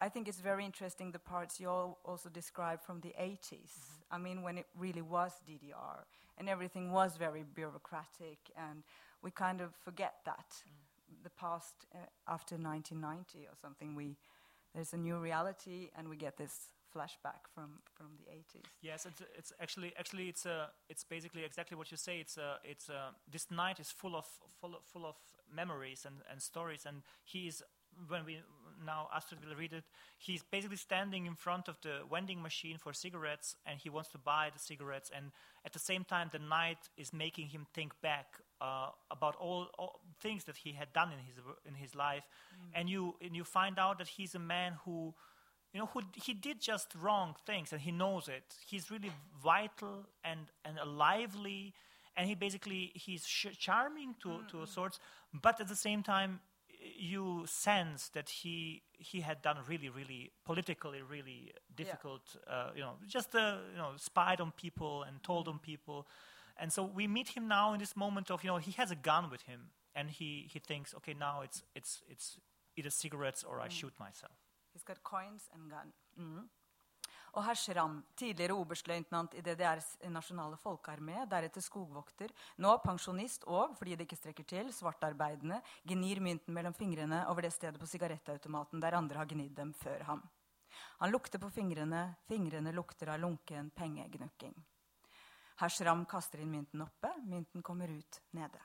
I think it's very interesting the parts you all also described from the 80s. I mean, when it really was DDR and everything was very bureaucratic, and we kind of forget that. The past uh, after 1990 or something, we there's a new reality, and we get this flashback from from the 80s. Yes, it's, it's actually actually it's uh, it's basically exactly what you say. It's uh, it's uh, this night is full of full of, full of memories and, and stories, and he is when we now Astrid will read it. He's basically standing in front of the vending machine for cigarettes, and he wants to buy the cigarettes. And at the same time, the night is making him think back uh, about all, all things that he had done in his in his life, and you and you find out that he's a man who you know, who he did just wrong things and he knows it. He's really vital and, and lively, and he basically he's sh- charming to to a sorts, but at the same time, you sense that he he had done really really politically really difficult, uh, you know, just uh, you know spied on people and told on people, and so we meet him now in this moment of you know he has a gun with him and he he thinks okay now it's it's it's either cigarettes or I shoot myself. He's coins and gun. Mm. Og herr Schramm, tidligere oberstløytnant i DDRs nasjonale folkearmé, deretter skogvokter, nå pensjonist og, fordi det ikke strekker til, svartarbeidende, gnir mynten mellom fingrene over det stedet på sigarettautomaten der andre har gnidd dem før ham. Han lukter på fingrene, fingrene lukter av lunken pengegnukking. Herr Schramm kaster inn mynten oppe, mynten kommer ut nede.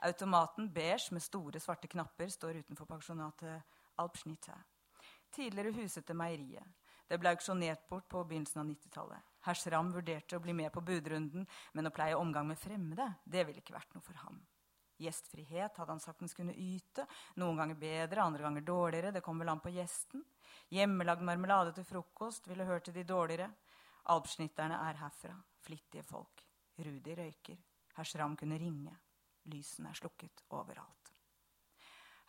Automaten beige med store, svarte knapper står utenfor pensjonatet Alpschnitte. Tidligere huset det meieriet. Det ble auksjonert bort på begynnelsen av 90-tallet. Herr Schram vurderte å bli med på budrunden, men å pleie omgang med fremmede, det ville ikke vært noe for ham. Gjestfrihet hadde han saktens kunne yte, noen ganger bedre, andre ganger dårligere, det kom vel an på gjesten. Hjemmelagd marmelade til frokost ville hørt til de dårligere. Alpsnitterne er herfra, flittige folk. Rudi røyker. Herr Schram kunne ringe. Lysene er slukket overalt.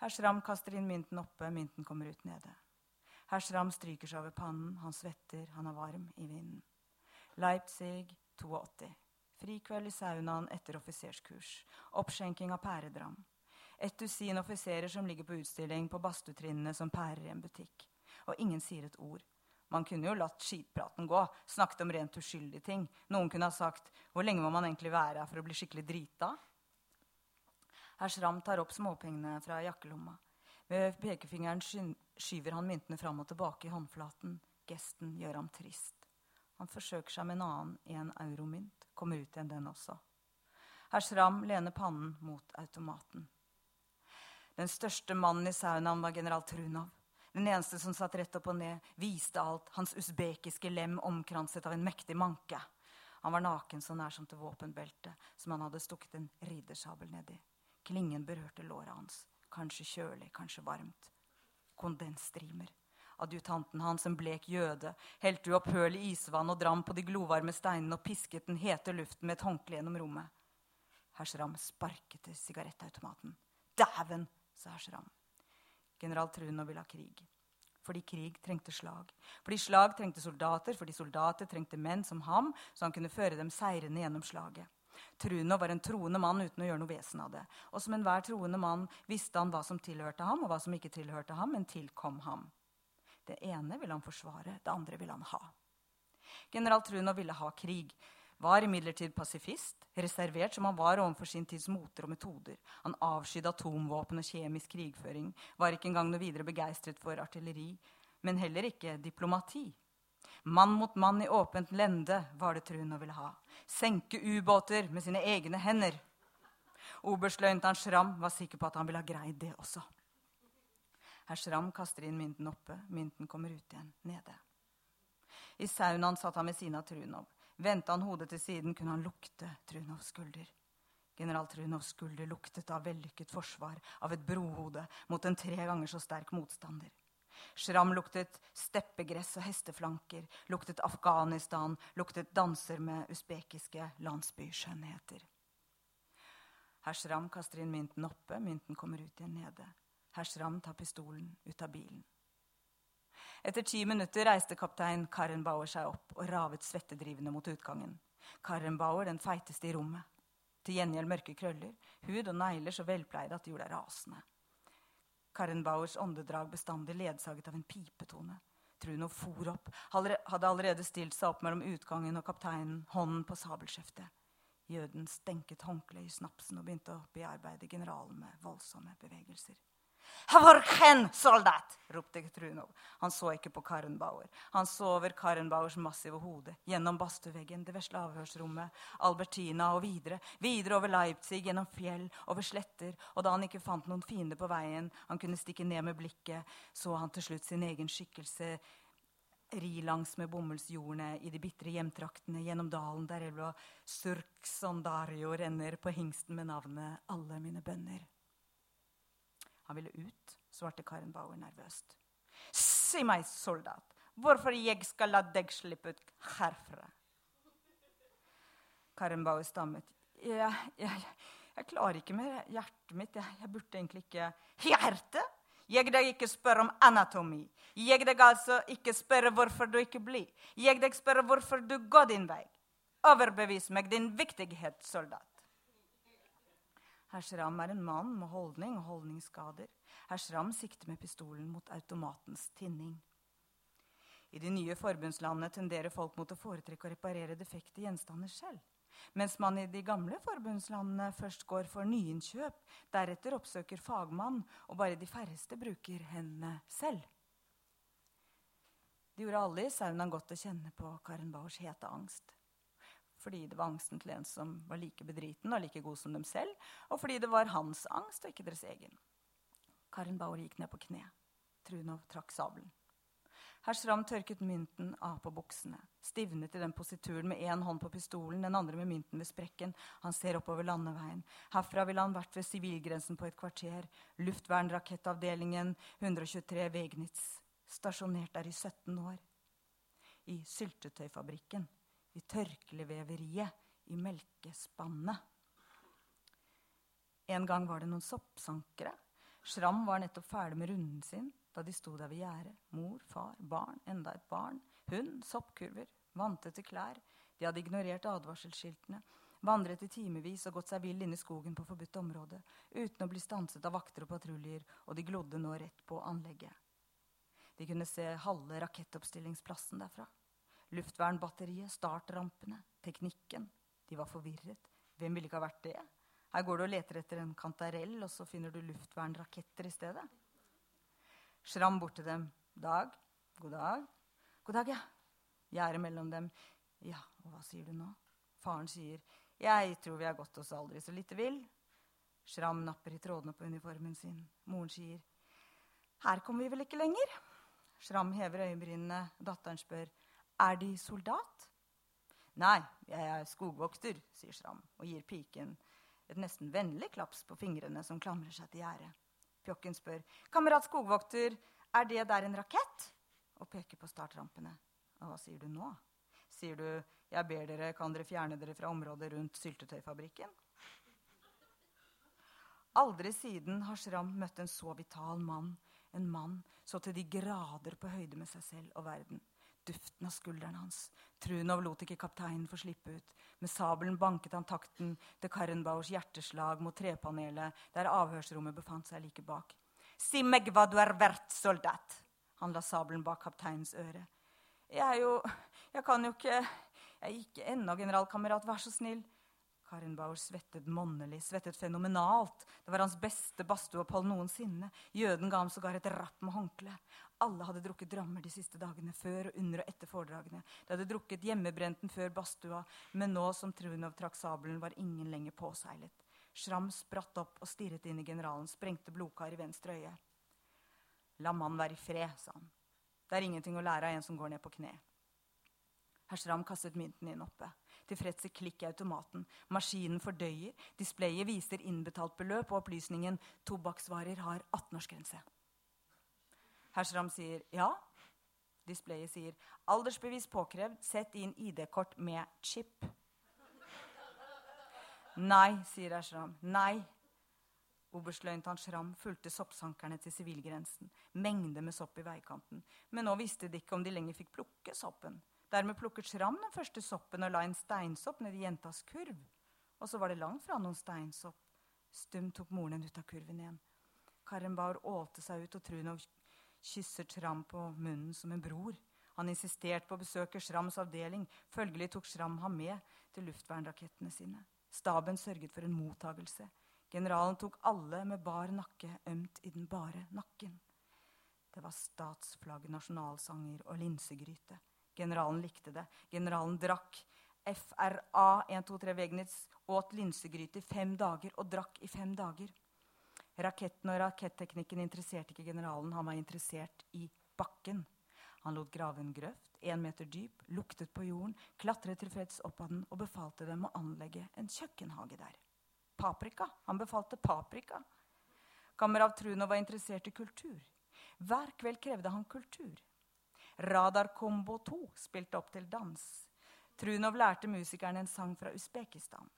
Herr Schram kaster inn mynten oppe, mynten kommer ut nede. Herr Schramm stryker seg over pannen, han svetter, han er varm i vinden. Leipzig 82. Frikveld i saunaen etter offiserskurs. Oppskjenking av pæredram. Et dusin offiserer som ligger på utstilling på badstuetrinnene som pærer i en butikk. Og ingen sier et ord. Man kunne jo latt skitpraten gå, snakket om rent uskyldige ting. Noen kunne ha sagt 'Hvor lenge må man egentlig være her for å bli skikkelig drita?' Herr Schramm tar opp småpengene fra jakkelomma. Med pekefingeren skyver han myntene fram og tilbake i håndflaten. Gesten gjør ham trist. Han forsøker seg med en annen, en euromynt. Kommer ut igjen, den også. Herr Schram lener pannen mot automaten. Den største mannen i saunaen var general Trunov. Den eneste som satt rett opp og ned, viste alt, hans usbekiske lem omkranset av en mektig manke. Han var naken så nær som til våpenbeltet, som han hadde stukket en riddersabel nedi. Klingen berørte låret hans. Kanskje kjølig, kanskje varmt. Kondensstrimer. Adjutanten hans, en blek jøde, helte uopphørlig isvann og dram på de glovarme steinene og pisket den hete luften med et håndkle gjennom rommet. Hersram sparket til sigarettautomaten. Dæven, sa Hersram. General Trunov ville ha krig. Fordi krig trengte slag. Fordi slag trengte soldater, fordi soldater trengte menn som ham, så han kunne føre dem seirende gjennom slaget. Trunov var en troende mann uten å gjøre noe vesen av det. Og som enhver troende mann visste han hva som tilhørte ham, og hva som ikke tilhørte ham, men tilkom ham. Det ene ville han forsvare, det andre ville han ha. General Trunov ville ha krig var imidlertid pasifist, reservert som han var overfor sin tids moter og metoder. Han avskydde atomvåpen og kjemisk krigføring, var ikke engang noe videre begeistret for artilleri, men heller ikke diplomati. Mann mot mann i åpent lende var det Trunov ville ha. Senke ubåter med sine egne hender. Oberstløytnant Schramm var sikker på at han ville ha greid det også. Herr Schramm kaster inn mynten oppe. Mynten kommer ut igjen nede. I saunaen satt han ved siden av Trunov. Vendte han hodet til siden, kunne han lukte Trunovs skulder. General Trunovs skulder luktet av vellykket forsvar av et brohode mot en tre ganger så sterk motstander. Shram luktet steppegress og hesteflanker, luktet Afghanistan, luktet danser med usbekiske landsbyskjønnheter. Herr Shram kaster inn mynten oppe, mynten kommer ut igjen nede. Herr Shram tar pistolen ut av bilen. Etter ti minutter reiste kaptein Karrenbauer seg opp og ravet svettedrivende mot utgangen. Karrenbauer den feiteste i rommet. Til gjengjeld mørke krøller, hud og negler så velpleide at de gjorde deg rasende. Karrenbauers åndedrag bestandig ledsaget av en pipetone. Truno for opp, hadde allerede stilt seg opp mellom utgangen og kapteinen, hånden på sabelskjeftet. Jøden stenket håndkleet i snapsen og begynte å bearbeide generalen med voldsomme bevegelser. Hvor soldat? ropte Trunov. Han så ikke på Karrenbauer. Han så over Karrenbauers massive hode, gjennom badstueveggen, det vesle avhørsrommet, Albertina og videre, videre over Leipzig, gjennom fjell, over sletter, og da han ikke fant noen fiende på veien han kunne stikke ned med blikket, så han til slutt sin egen skikkelse ri langs med bomullsjordene i de bitre hjemtraktene gjennom dalen der elva Surksondario renner på hingsten med navnet Alle mine bønner. Han ville ut, svarte Karen Bauer nervøst. Si meg, soldat, hvorfor jeg skal la deg slippe ut herfra? Karen Bauer stammet. Jeg, jeg, jeg, klarer ikke med hjertet mitt. Jeg, jeg burde egentlig ikke Hjerte? Jeg deg ikke spør om anatomi. Jeg deg altså ikke spør hvorfor du ikke blir. Jeg deg spør hvorfor du går din vei. Overbevis meg din viktighet, soldat. Herr Schramm er en mann med holdning og holdningsskader. Herr Schramm sikter med pistolen mot automatens tinning. I de nye forbundslandene tenderer folk mot å foretrekke å reparere defekte gjenstander selv. Mens man i de gamle forbundslandene først går for nyinnkjøp, deretter oppsøker fagmann, og bare de færreste bruker hendene selv. Det gjorde alle i saunaen godt å kjenne på Karen Bauers hete angst fordi det var angsten til en som var like bedriten og like god som dem selv, og fordi det var hans angst og ikke deres egen. Karin Bauer gikk ned på kne. Trunov trakk sabelen. Herr Schram tørket mynten av på buksene, stivnet i den posituren med én hånd på pistolen, den andre med mynten ved sprekken. Han ser oppover landeveien. Herfra ville han vært ved sivilgrensen på et kvarter. Luftvernrakettavdelingen 123 Wegnitz, stasjonert der i 17 år. I syltetøyfabrikken i tørkleveveriet, i melkespannet. En gang var det noen soppsankere. Schram var nettopp ferdig med runden sin da de sto der ved gjerdet. Mor, far, barn, enda et barn. Hund, soppkurver, vantete klær. De hadde ignorert advarselskiltene, vandret i timevis og gått seg vill inn i skogen på forbudt område, uten å bli stanset av vakter og patruljer, og de glodde nå rett på anlegget. De kunne se halve rakettoppstillingsplassen derfra. Luftvernbatteriet, startrampene, teknikken. De var forvirret. Hvem ville ikke ha vært det? Her går du og leter etter en kantarell, og så finner du luftvernraketter i stedet. Schram bort til dem. Dag. God dag. God dag, ja. Gjerdet mellom dem. Ja, og hva sier du nå? Faren sier, jeg tror vi har gått oss aldri så lite vill. Schram napper i trådene på uniformen sin. Moren sier, her kommer vi vel ikke lenger? Schram hever øyenbrynene. Datteren spør, er De soldat? Nei, jeg er skogvokter, sier Schram og gir piken et nesten vennlig klaps på fingrene som klamrer seg til gjerdet. Pjokken spør. Kamerat skogvokter, er det der en rakett? Og peker på startrampene. Og hva sier du nå? Sier du jeg ber dere, kan dere fjerne dere fra området rundt syltetøyfabrikken? Aldri siden har Shram møtt en så vital mann. En mann så til de grader på høyde med seg selv og verden. Duften av skulderen hans. Trunov lot ikke kapteinen få slippe ut. Med sabelen banket han takten til Karrenbaurs hjerteslag mot trepanelet, der avhørsrommet befant seg like bak. Si meg hva du er verdt, soldat! Han la sabelen bak kapteinens øre. Jeg er jo Jeg kan jo ikke Jeg er ikke ennå, generalkamerat, vær så snill. Karenbauer svettet monnelig, svettet fenomenalt. Det var hans beste badstueopphold noensinne. Jøden ga ham sågar et rapp med håndkle. Alle hadde drukket drammer de siste dagene, før og under og etter foredragene. De hadde drukket hjemmebrenten før badstua, men nå som Trunov trakk sabelen, var ingen lenger påseilet. Schram spratt opp og stirret inn i generalen, sprengte blodkar i venstre øye. La mannen være i fred, sa han. Det er ingenting å lære av en som går ned på kne. Herr Schram kastet mynten inn oppe. Tilfredse klikk i automaten. Maskinen fordøyer. Displayet viser innbetalt beløp, og opplysningen 'tobakksvarer har 18-årsgrense'. Hersram sier ja. Displayet sier 'aldersbevis påkrevd. Sett inn ID-kort med chip'. Nei, sier Ashram. Nei. Oberstløytnant Schram fulgte soppsankerne til sivilgrensen. Mengde med sopp i veikanten. Men nå visste de ikke om de lenger fikk plukke soppen. Dermed plukket Schram den første soppen og la en steinsopp ned i jentas kurv. Og så var det langt fra noen steinsopp. Stumt tok moren den ut av kurven igjen. Karenbaur ålte seg ut, og Trunov kysset Schram på munnen som en bror. Han insisterte på å besøke Schrams avdeling. Følgelig tok Schram ham med til luftvernrakettene sine. Staben sørget for en mottagelse. Generalen tok alle med bar nakke ømt i den bare nakken. Det var statsflagg, nasjonalsanger og linsegryte. Generalen likte det. Generalen drakk. FRA 123 Wegnitz åt linsegryte i fem dager og drakk i fem dager. Raketten og raketteknikken interesserte ikke generalen. Han var interessert i bakken. Han lot grave en grøft, én meter dyp, luktet på jorden, klatret tilfreds opp av den og befalte dem å anlegge en kjøkkenhage der. Paprika. Han befalte paprika. Kamerav Trunov var interessert i kultur. Hver kveld krevde han kultur. Radar Combo 2 spilte opp til dans. Trunov lærte musikerne en sang fra Usbekistan.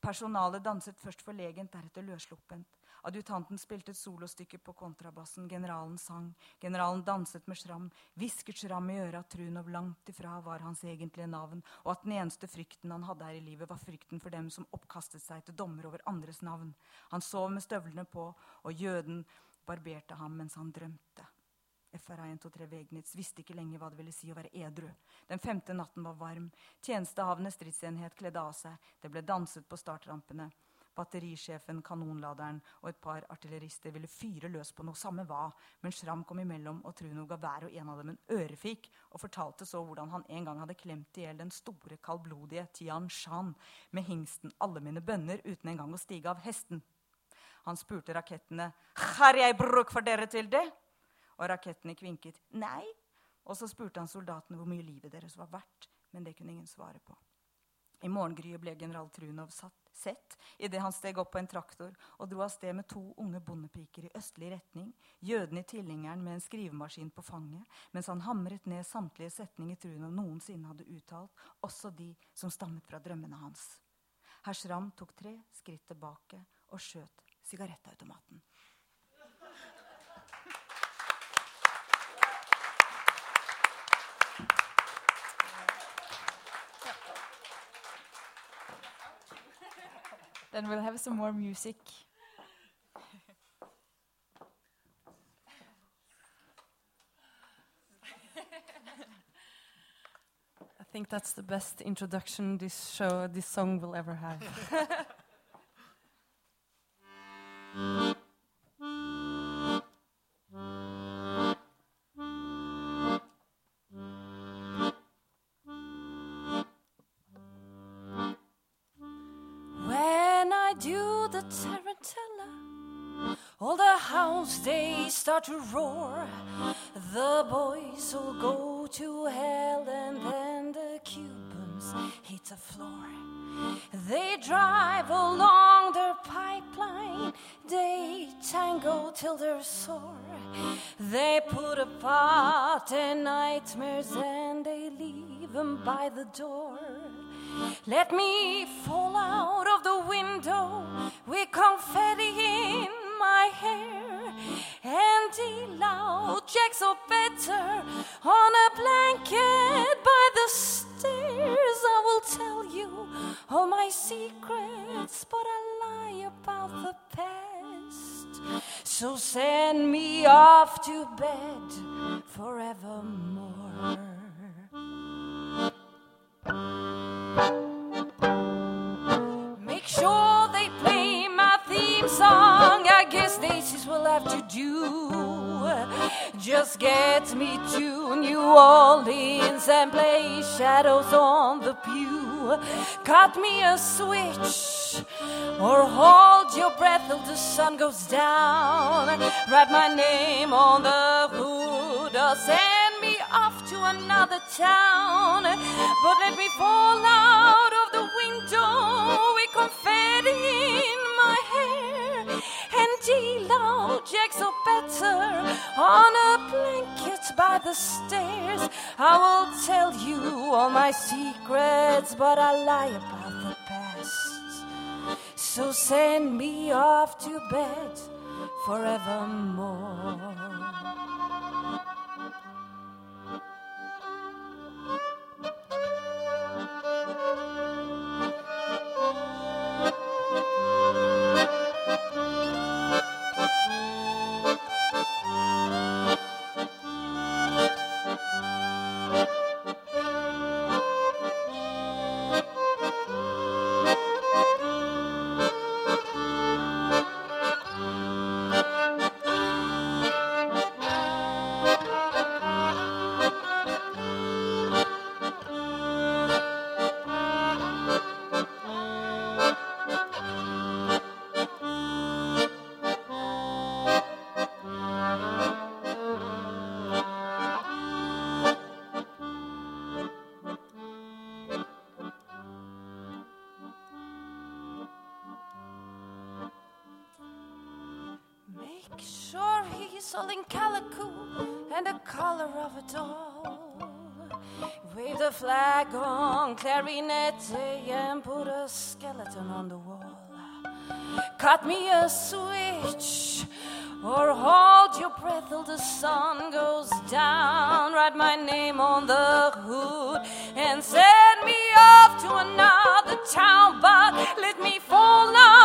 Personalet danset først forlegent, deretter løssluppent. Adjutanten spilte et solostykke på kontrabassen. Generalen sang. Generalen danset med Schram. Hvisket Schram i øret at Trunov langt ifra var hans egentlige navn, og at den eneste frykten han hadde her i livet, var frykten for dem som oppkastet seg til dommer over andres navn. Han sov med støvlene på, og jøden barberte ham mens han drømte. FRA 123 Wegnitz visste ikke lenger hva det ville si å være edru. Den femte natten var varm. Tjenestehavende stridsenhet kledde av seg. Det ble danset på startrampene. Batterisjefen, kanonladeren og et par artillerister ville fyre løs på noe, samme hva. Men Schram kom imellom, og Trunov ga hver og en av dem en ørefik og fortalte så hvordan han en gang hadde klemt i hjel den store, kaldblodige Tian Shan med hingsten 'Alle mine bønner' uten engang å stige av hesten. Han spurte rakettene 'Har jeg bruk for dere til det?' Og rakettene kvinket nei. Og så spurte han soldatene hvor mye livet deres var verdt, men det kunne ingen svare på. I morgengryet ble general Trunov satt, sett idet han steg opp på en traktor og dro av sted med to unge bondepiker i østlig retning, jøden i tilhengeren med en skrivemaskin på fanget, mens han hamret ned samtlige setninger Trunov noensinne hadde uttalt, også de som stammet fra drømmene hans. Herr Schramm tok tre skritt tilbake og skjøt sigarettautomaten. Then we'll have some more music. I think that's the best introduction this show, this song will ever have. to roar. The boys will go to hell, and then the Cubans hit the floor. They drive along their pipeline, they tango till they're sore. They put apart their nightmares and they leave them by the door. Let me fall out of the window with confetti in my hair and out jacks or better on a blanket by the stairs. I will tell you all my secrets, but I lie about the past. So send me off to bed forevermore. Do. Just get me to New Orleans and play shadows on the pew. Cut me a switch or hold your breath till the sun goes down. Write my name on the hood or send me off to another town. But let me fall out of the window with confetti in jacks or better on a blanket by the stairs. I will tell you all my secrets, but I lie about the past. So send me off to bed forevermore. Me a switch or hold your breath till the sun goes down. Write my name on the hood and send me off to another town. But let me fall out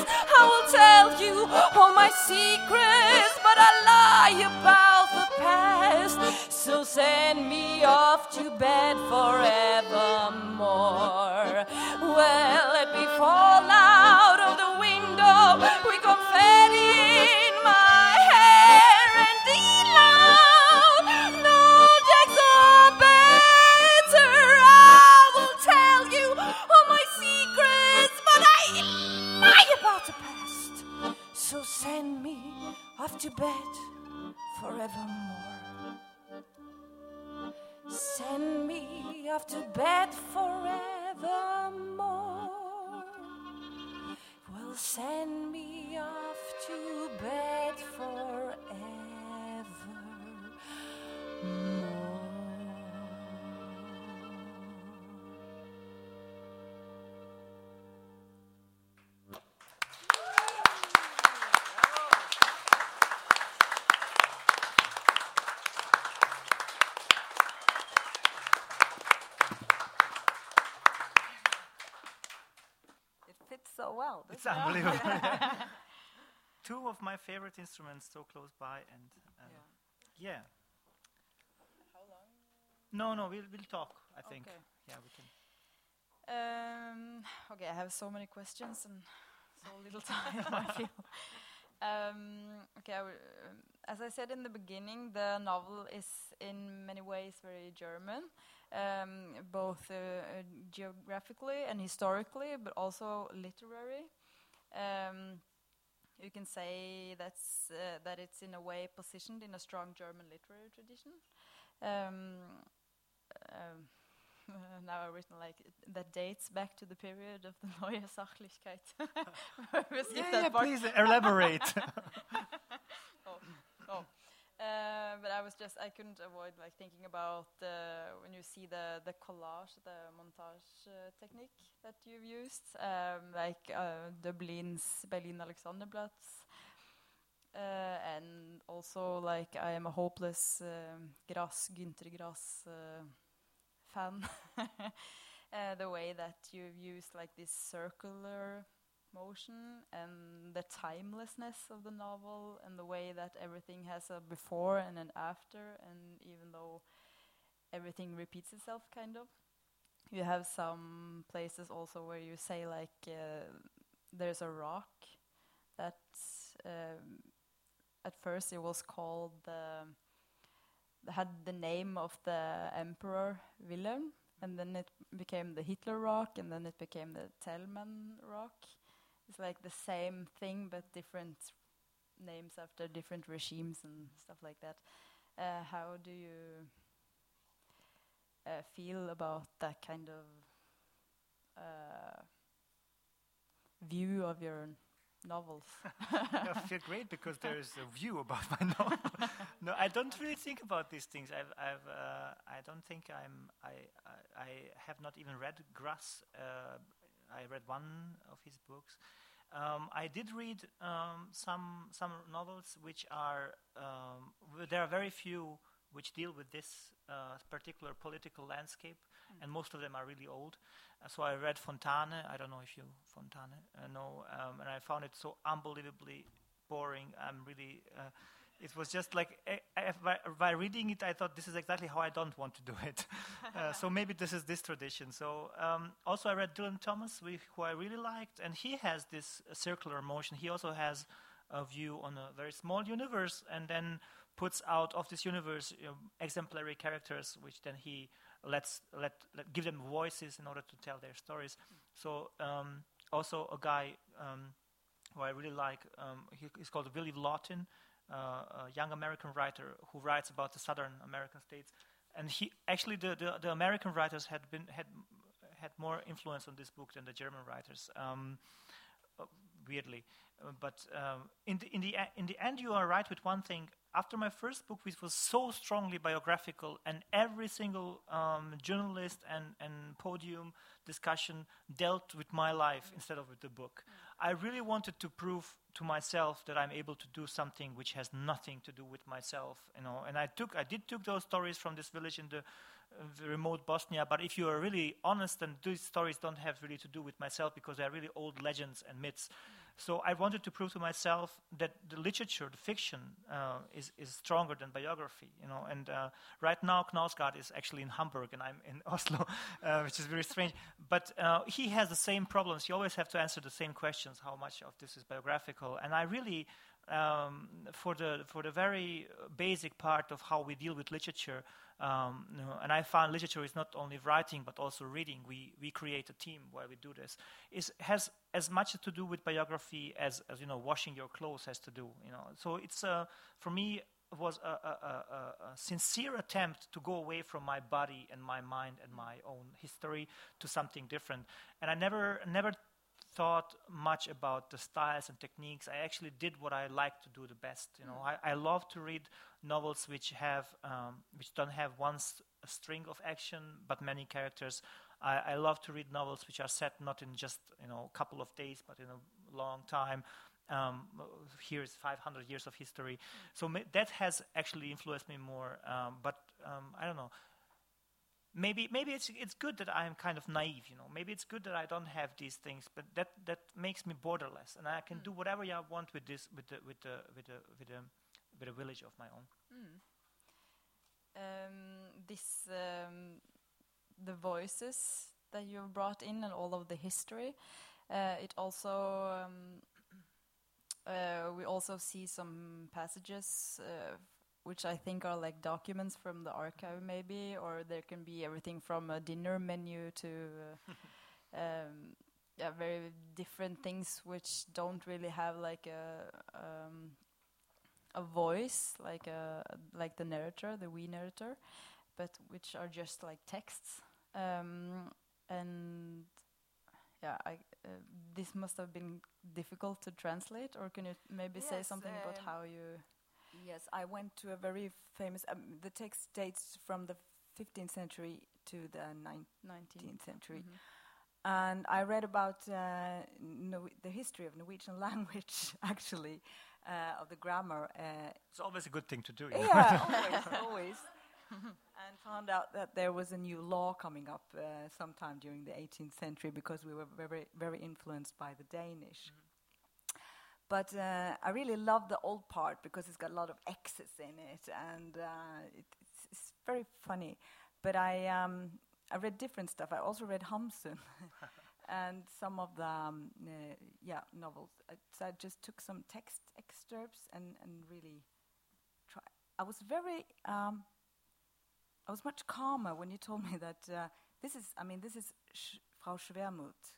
stairs. I will tell you all my secrets, but I lie about the past. So send me off to bed forevermore. To bed forevermore. Send me off to bed forevermore. Well, send me off to unbelievable. Two of my favorite instruments so close by, and um, yeah. How long? No, no, we'll we'll talk. I think. Okay. Yeah, we can. Um, okay, I have so many questions and so little time. I feel. Um, okay, I um, as I said in the beginning, the novel is in many ways very German, um, both uh, uh, geographically and historically, but also literary. Um, you can say that's uh, that it's in a way positioned in a strong German literary tradition. Um, um, now I've written like that dates back to the period of the Neue Sachlichkeit. Yeah, yeah, please elaborate. oh, oh. Uh, but I was just I couldn't avoid like thinking about uh, when you see the the collage, the montage uh, technique that you've used, um, like uh, Döblin's Berlin Alexanderplatz, uh, and also like I am a hopeless um, Grass Günter Grass uh, fan. the way that you've used like this circular motion and the timelessness of the novel and the way that everything has a before and an after and even though everything repeats itself kind of. You have some places also where you say like uh, there's a rock that um, at first it was called the had the name of the emperor Wilhelm and then it became the Hitler rock and then it became the Thälmann rock it's like the same thing but different names after different regimes and stuff like that. Uh, how do you uh, feel about that kind of uh, view of your novels? I feel great because there is a view about my novel. no, I don't really think about these things. I've, I've, uh, I don't think I'm. I, I, I have not even read Grass. Uh, I read one of his books. Um, I did read um, some some novels which are. Um, there are very few which deal with this uh, particular political landscape, and most of them are really old. Uh, so I read Fontane. I don't know if you Fontane uh, know, um, and I found it so unbelievably boring. I'm really. It was just like I, I, by, reading it, I thought this is exactly how I don't want to do it. uh, so maybe this is this tradition. So um, also I read Dylan Thomas, who I really liked, and he has this circular motion. He also has a view on a very small universe, and then puts out of this universe you know, exemplary characters, which then he lets let, let give them voices in order to tell their stories. So um, also a guy um, who I really like, um, he, he's called Willie Lawton, a young American writer who writes about the Southern American states. And he actually the, the, the American writers had been had had more influence on this book than the German writers. Um, uh, weirdly, uh, but um, in the in the in the end, you are right with one thing. After my first book, which was so strongly biographical, and every single um, journalist and, and podium discussion dealt with my life instead of with the book, I really wanted to prove to myself that I'm able to do something which has nothing to do with myself, you know. And I took, I did took those stories from this village in the, uh, the remote Bosnia. But if you are really honest, then these stories don't have really to do with myself because they're really old legends and myths. So I wanted to prove to myself that the literature, the fiction, uh, is is stronger than biography, you know. And uh, right now, Knausgaard is actually in Hamburg, and I'm in Oslo, uh, which is very strange. But uh, he has the same problems. You always have to answer the same questions: how much of this is biographical? And I really, um, for the for the very basic part of how we deal with literature, um, you know, and I found literature is not only writing but also reading. We we create a team where we do this. Is has as much to do with biography as as you know washing your clothes has to do. You know, so it's uh, for me was a, a, a, a sincere attempt to go away from my body and my mind and my own history to something different. And I never never thought much about the styles and techniques. I actually did what I like to do the best. You know, I, I love to read novels which have um, which don't have one s- string of action but many characters. I, I love to read novels which are set not in just you know a couple of days but in a long time. Um, here's 500 years of history, so that has actually influenced me more. Um, but um, I don't know maybe maybe it's it's good that I'm kind of naive, you know. Maybe it's good that I don't have these things, but that that makes me borderless, and I can do whatever I want with this with the with the with the with the with a village of my own. um, this um, the voices that you brought in and all of the history. Uh, it also um, uh, we also see some passages uh, which I think are like documents from the archive, maybe, or there can be everything from a dinner menu to uh, um, yeah, very different things which don't really have like a um, a voice, like a like the narrator, the we narrator, but which are just like texts. Um, and yeah, I, uh, this must have been difficult to translate. Or can you maybe say Yes, something about um, how you? Yes, I went to a very famous. Um, the text dates from the 15th century to the 19th 19. century, Mhm. and I read about uh, Nor- the history of Norwegian language, actually, uh, of the grammar. Uh, It's always a good thing to do. you yeah, always, always. and found out that there was a new law coming up uh, sometime during the 18th century because we were very, very influenced by the Danish. But uh, I really love the old part because it's got a lot of X's in it, and uh, it, it's, it's very funny. But I, um, I read different stuff. I also read Hamsun and some of the um, uh, yeah novels. So I just took some text excerpts and, and really try. I was very um, I was much calmer when you told me that uh, this is I mean this is Sch- Frau Schwermuth's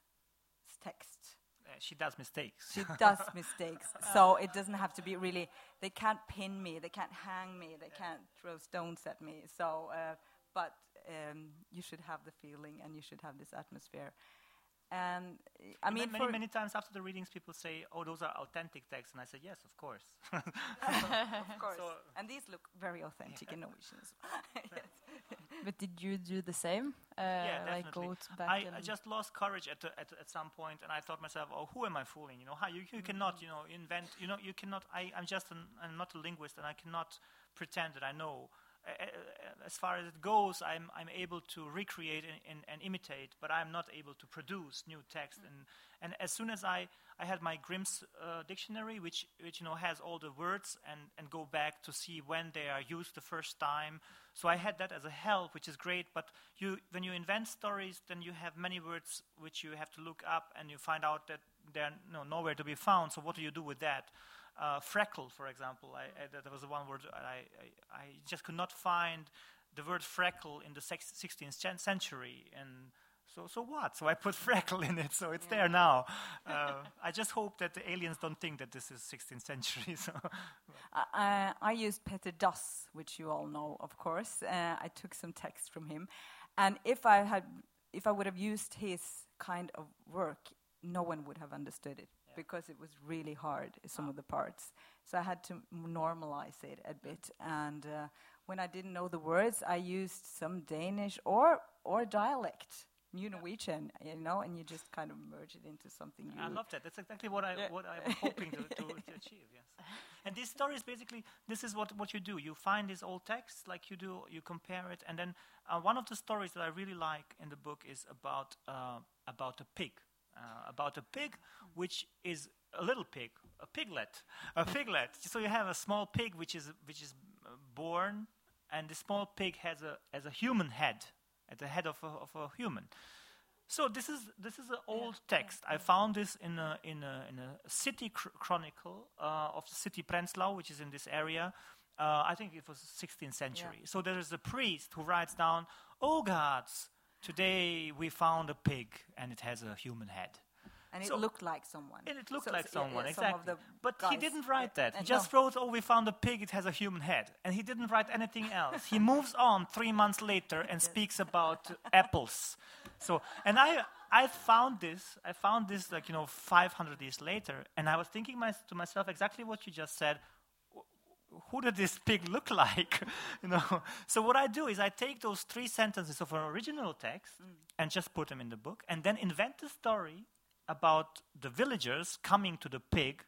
text. Uh, she does mistakes. She does mistakes, so it doesn't have to be really. They can't pin me, they can't hang me, they can't throw stones at me. So, uh, but um, you should have the feeling, and you should have this atmosphere. And I mean, many, many times after the readings, people say, "Oh, those are authentic texts," and I say, "Yes, of course." of course, So- and these look very authentic in Norwegian as well. Yes. But did you do the same? Uh, yeah, like definitely. back I, I just lost courage at, the, at at some point, and I thought myself, "Oh, who am I fooling? You know, how you, you cannot, you know, invent. You know, you cannot. I, I'm just an, I'm not a linguist, and I cannot pretend that I know. As far as it goes, I'm I'm able to recreate and, and, and imitate, but I'm not able to produce new text. And and as soon as I I had my Grimm's uh, dictionary, which which you know has all the words and and go back to see when they are used the first time. So I had that as a help, which is great. But you when you invent stories, then you have many words which you have to look up, and you find out that they're no, nowhere to be found. So what do you do with that? Uh, freckle, for example, I, I, that was the one word I, I, I just could not find the word freckle in the sex- 16th cen- century, and so so what? So I put freckle in it, so it's there now. Uh, I just hope that the aliens don't think that this is 16th century. So I, I used Peter Dass, which you all know, of course. Uh, I took some text from him, and if I had, if I would have used his kind of work, no one would have understood it because it was really hard. Some of the parts, so I had to normalize it a bit. And uh, when I didn't know the words, I used some Danish or or dialect, New Norwegian, you know, and you just kind of merge it into something. I love that. That's exactly what I Yeah. what I'm hoping to, to, to achieve. Yes. And these stories basically, this is what what you do. You find these old texts, like you do, you compare it, and then uh, one of the stories that I really like in the book is about uh, about a pig, about a pig which is a little pig, a piglet, a piglet. So you have a small pig which is which is uh, born, and the small pig has a has a human head, at the head of a, of a human. So this is this is an old text. I found this in a in a, in a city cr- chronicle uh, of the city Prenzlau, which is in this area. Uh, I think it was 16th century. So there is a priest who writes down, "Oh gods, today we found a pig and it has a human head." and it looked like someone. And it looked So- like so, someone, yeah, some exactly. the but he didn't write that. He just no. wrote, "Oh, we found a pig. It has a human head," and he didn't write anything else. he moves on three months later and speaks about apples. So, and I, I found this. I found this like you know 500 years later, and I was thinking my, to myself exactly what you just said. "Wh- Who did this pig look like? you know. So what I do is I take those three sentences of an original text mm. and just put them in the book, and then invent a story about the villagers coming to the pig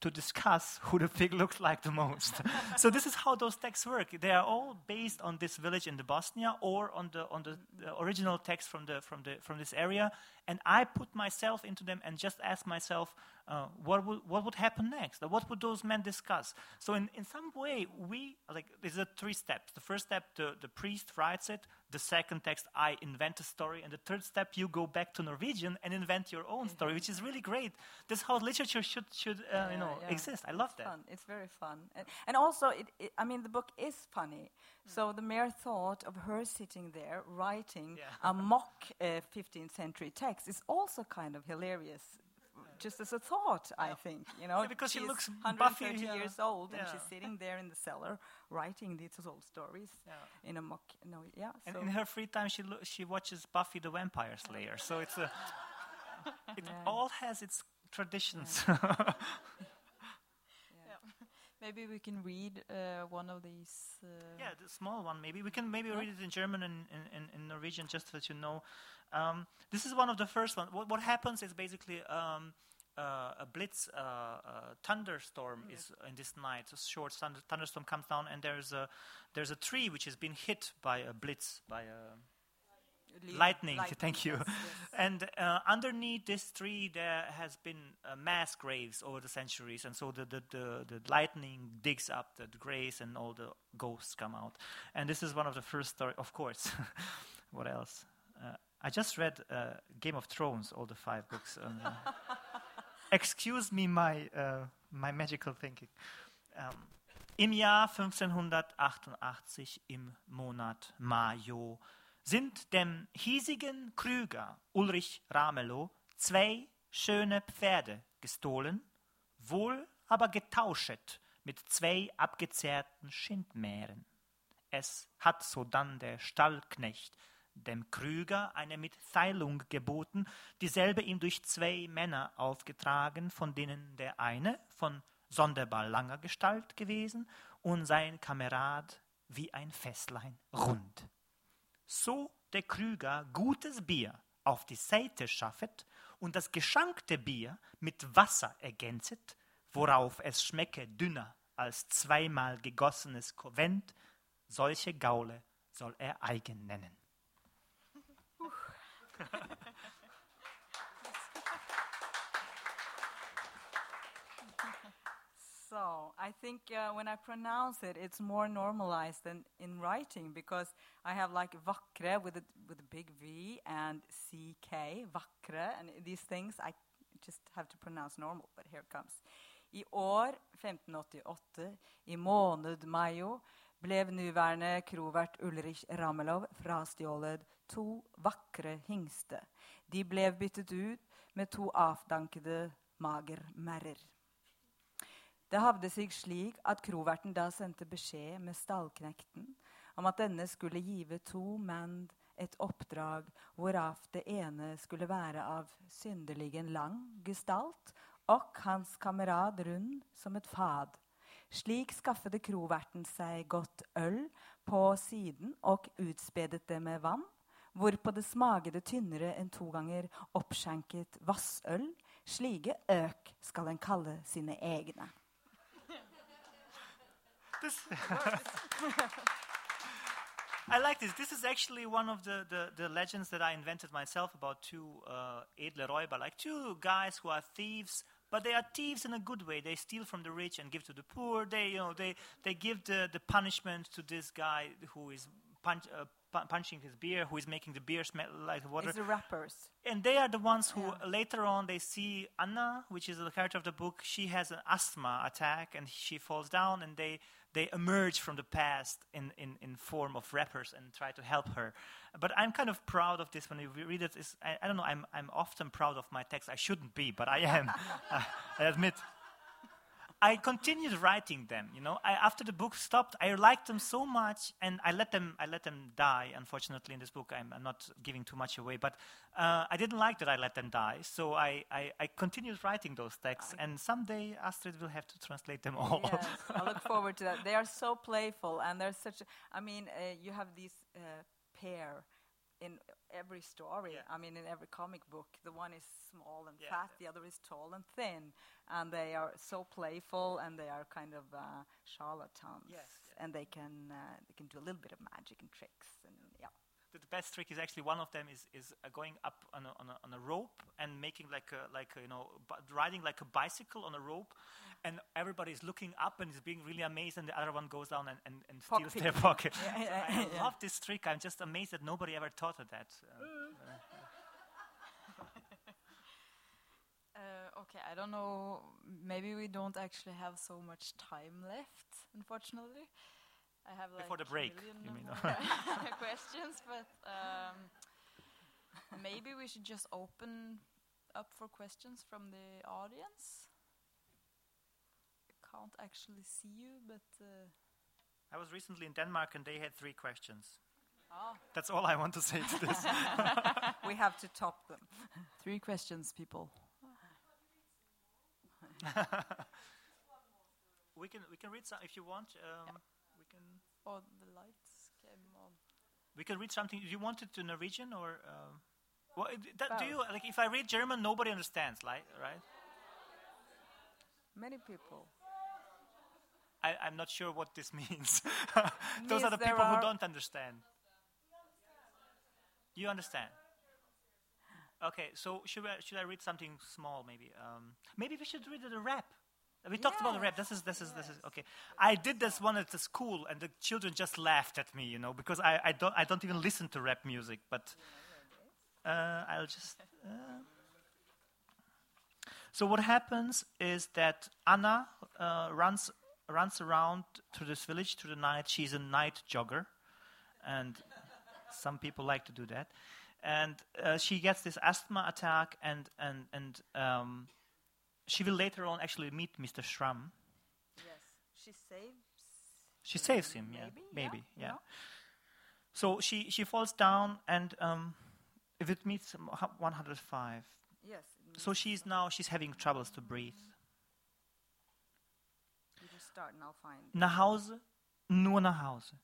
to discuss who the pig looked like the most. so this is how those texts work. They are all based on this village in the Bosnia or on the on the, mm-hmm. the original text from the from the from this area, and I put myself into them and just ask myself, uh, what would what would happen next? What would those men discuss? So in, in some way, we like there's a three steps. The first step, the, the priest writes it. The second text, I invent a story, and the third step, you go back to Norwegian and invent your own story, which is really great. That's how literature should should uh, you know yeah. exist. I love it's that. Fun. It's very fun, and, and also, it, it, I mean, the book is funny. So the mere thought of her sitting there writing Yeah. a mock uh, 15th century text is also kind of hilarious. Just as a thought, I think, you know, Yeah, because she looks 130 Buffy, yeah. years old, and Yeah. she's sitting there in the cellar writing these old stories Yeah. in a mock. No, yeah. And so in her free time, she lo- she watches Buffy the Vampire Slayer. So it's a it Yeah. all has its traditions. Maybe we can read uh, one of these. Uh, Yeah, the small one maybe. We can maybe read it in German and in, in, in Norwegian just so that you know. Um, this is one of the first ones. What, what happens is basically um, uh, a blitz, uh, uh, thunderstorm is in this night. A short thunder, thunderstorm comes down, and there's a there's a tree which has been hit by a blitz, by a Li- lightning. Thank you. yes, yes. And uh, underneath this tree, there has been uh, mass graves over the centuries, and so the, the, the, the lightning digs up the, the graves, and all the ghosts come out. And this is one of the first stories, of course. what else? Uh, I just read uh, Game of Thrones, all the five books. um, excuse me, my uh, my magical thinking. Um, Im Jahr 1588 im Monat Majo sind dem hiesigen Krüger Ulrich Ramelow zwei schöne Pferde gestohlen, wohl aber getauschet mit zwei abgezehrten Schindmähren. Es hat sodann der Stallknecht dem Krüger eine Mitteilung geboten, dieselbe ihm durch zwei Männer aufgetragen, von denen der eine von sonderbar langer Gestalt gewesen und sein Kamerad wie ein Fässlein rund so der Krüger gutes Bier auf die Seite schaffet und das geschankte Bier mit Wasser ergänzet, worauf es schmecke dünner als zweimal gegossenes Konvent, solche Gaule soll er eigen nennen. So I think uh, when I pronounce it, it's more normalized than in writing because I have like vakre with a, with a big V and CK, vakre, and these things I just have to pronounce normal, but here it comes. I år 1588, i måned majo, blev nuværende krovert Ulrich Ramelow frastjålet to vakre hingster. De ble byttet ut med to avdankede magermerrer. Det havde seg slik at kroverten da sendte beskjed med stallknekten om at denne skulle give to menn et oppdrag, hvorav det ene skulle være av syndeligen lang gestalt, og hans kamerad rund som et fad. Slik skaffede kroverten seg godt øl på siden og utspedet det med vann, hvorpå det tynnere enn to ganger oppskjenket vassøl. Slike øk skal en kalle sine egne. I like this. This is actually one of the, the, the legends that I invented myself about two uh, edle Räuber, like two guys who are thieves, but they are thieves in a good way. They steal from the rich and give to the poor. They, you know, they, they give the, the punishment to this guy who is punch, uh, punching his beer, who is making the beer smell like water It's the rappers. and they are the ones who Yeah. later on they see Anna, which is the character of the book. She has an asthma attack and she falls down, and they they emerge from the past in, in, in form of rappers and try to help her. But I'm kind of proud of this when you read it. I, I don't know. I'm I'm often proud of my text. I shouldn't be, but I am. I admit. I continued writing them. You know, I, after the book stopped, I liked them so much, and I let them. I let them die. Unfortunately, in this book, I'm, I'm not giving too much away, but uh, I didn't like that I let them die. So I, I, I continued writing those texts, and someday Astrid will have to translate them all. Yes, I look forward to that. They are so playful, and there's such. A, I mean, uh, you have these uh, pair in every story. Yeah. I mean, in every comic book, the one is small and Yeah, fat, the other is tall and thin, and they are so playful, and they are kind of uh, charlatans, Yes, and they can uh, they can do a little bit of magic and tricks, and yeah. The, the best trick is actually one of them is is uh, going up on a, on a, on a rope and making like a like a, you know bu- riding like a bicycle on a rope, and everybody is looking up and is being really amazed, and the other one goes down and, and, and steals their pocket. Yeah, So yeah, I yeah. love this trick. I'm just amazed that nobody ever thought of that. Uh, Uh, okay, I don't know. Maybe we don't actually have so much time left, unfortunately. I have like Before the break, million you mean? questions, but um, maybe we should just open up for questions from the audience. I can't actually see you, but uh, I was recently in Denmark and they had three questions. ah, That's all I want to say to this. We have to top them. three questions, people. we can we can read some if you want. Um, We Oh, the lights came on. we can read something. Do you want it in Norwegian or? Um, well, that, do you like if I read German, nobody understands, like right? Many people. I, I'm not sure what this means. Those Means are the people who don't understand. You understand? Okay, so should I, should I read something small, maybe? Um, maybe we should read the rap. We talked about the rap. This is this is this is okay. I did this one at the school, and the children just laughed at me, you know, because I, I don't I don't even listen to rap music. But uh, I'll just. Uh, so what happens is that Anna uh, runs runs around to this village through the night. She's a night jogger, and some people like to do that. And uh, she gets this asthma attack, and and and um, she will later on actually meet Mr. Schramm. Yes. She saves. She saves him, yeah, Maybe, yeah, maybe, yeah. yeah. So she she falls down, and um, if it meets 105, Yes. so she's now she's having troubles to breathe. You just start and I'll find. Nach Hause, nur nach Hause.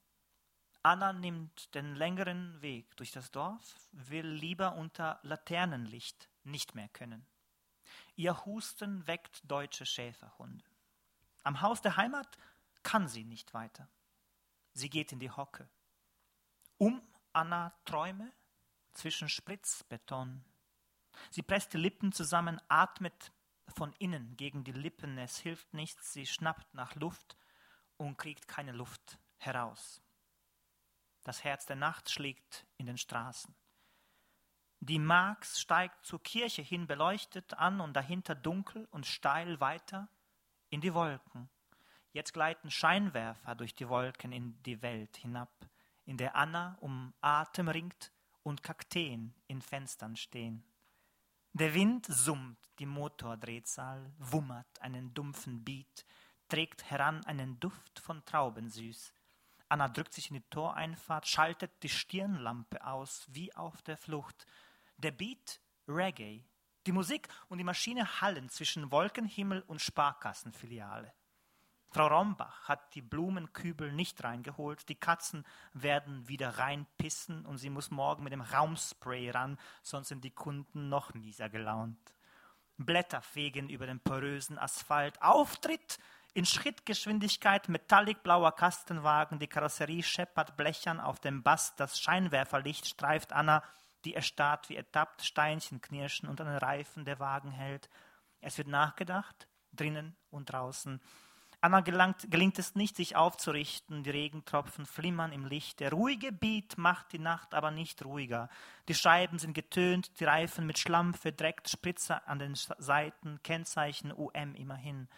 Anna nimmt den längeren Weg durch das Dorf, will lieber unter Laternenlicht nicht mehr können. Ihr Husten weckt deutsche Schäferhunde. Am Haus der Heimat kann sie nicht weiter. Sie geht in die Hocke. Um Anna Träume zwischen Spritzbeton. Sie presst die Lippen zusammen, atmet von innen gegen die Lippen. Es hilft nichts, sie schnappt nach Luft und kriegt keine Luft heraus. Das Herz der Nacht schlägt in den Straßen. Die Marks steigt zur Kirche hin beleuchtet an und dahinter dunkel und steil weiter in die Wolken. Jetzt gleiten Scheinwerfer durch die Wolken in die Welt hinab, in der Anna um Atem ringt und Kakteen in Fenstern stehen. Der Wind summt die Motordrehzahl, wummert einen dumpfen Beat, trägt heran einen Duft von Traubensüß. Anna drückt sich in die Toreinfahrt, schaltet die Stirnlampe aus, wie auf der Flucht. Der Beat Reggae. Die Musik und die Maschine hallen zwischen Wolkenhimmel und Sparkassenfiliale. Frau Rombach hat die Blumenkübel nicht reingeholt. Die Katzen werden wieder reinpissen und sie muss morgen mit dem Raumspray ran, sonst sind die Kunden noch mieser gelaunt. Blätter fegen über den porösen Asphalt. Auftritt in Schrittgeschwindigkeit, metallicblauer Kastenwagen, die Karosserie scheppert blechern auf dem Bass, das Scheinwerferlicht streift Anna, die erstarrt wie ertappt, Steinchen knirschen und an den Reifen der Wagen hält. Es wird nachgedacht, drinnen und draußen. Anna gelangt, gelingt es nicht, sich aufzurichten. Die Regentropfen flimmern im Licht. Der ruhige Beat macht die Nacht aber nicht ruhiger. Die Scheiben sind getönt, die Reifen mit Schlamm verdreckt, Spritzer an den Seiten, Kennzeichen UM immerhin.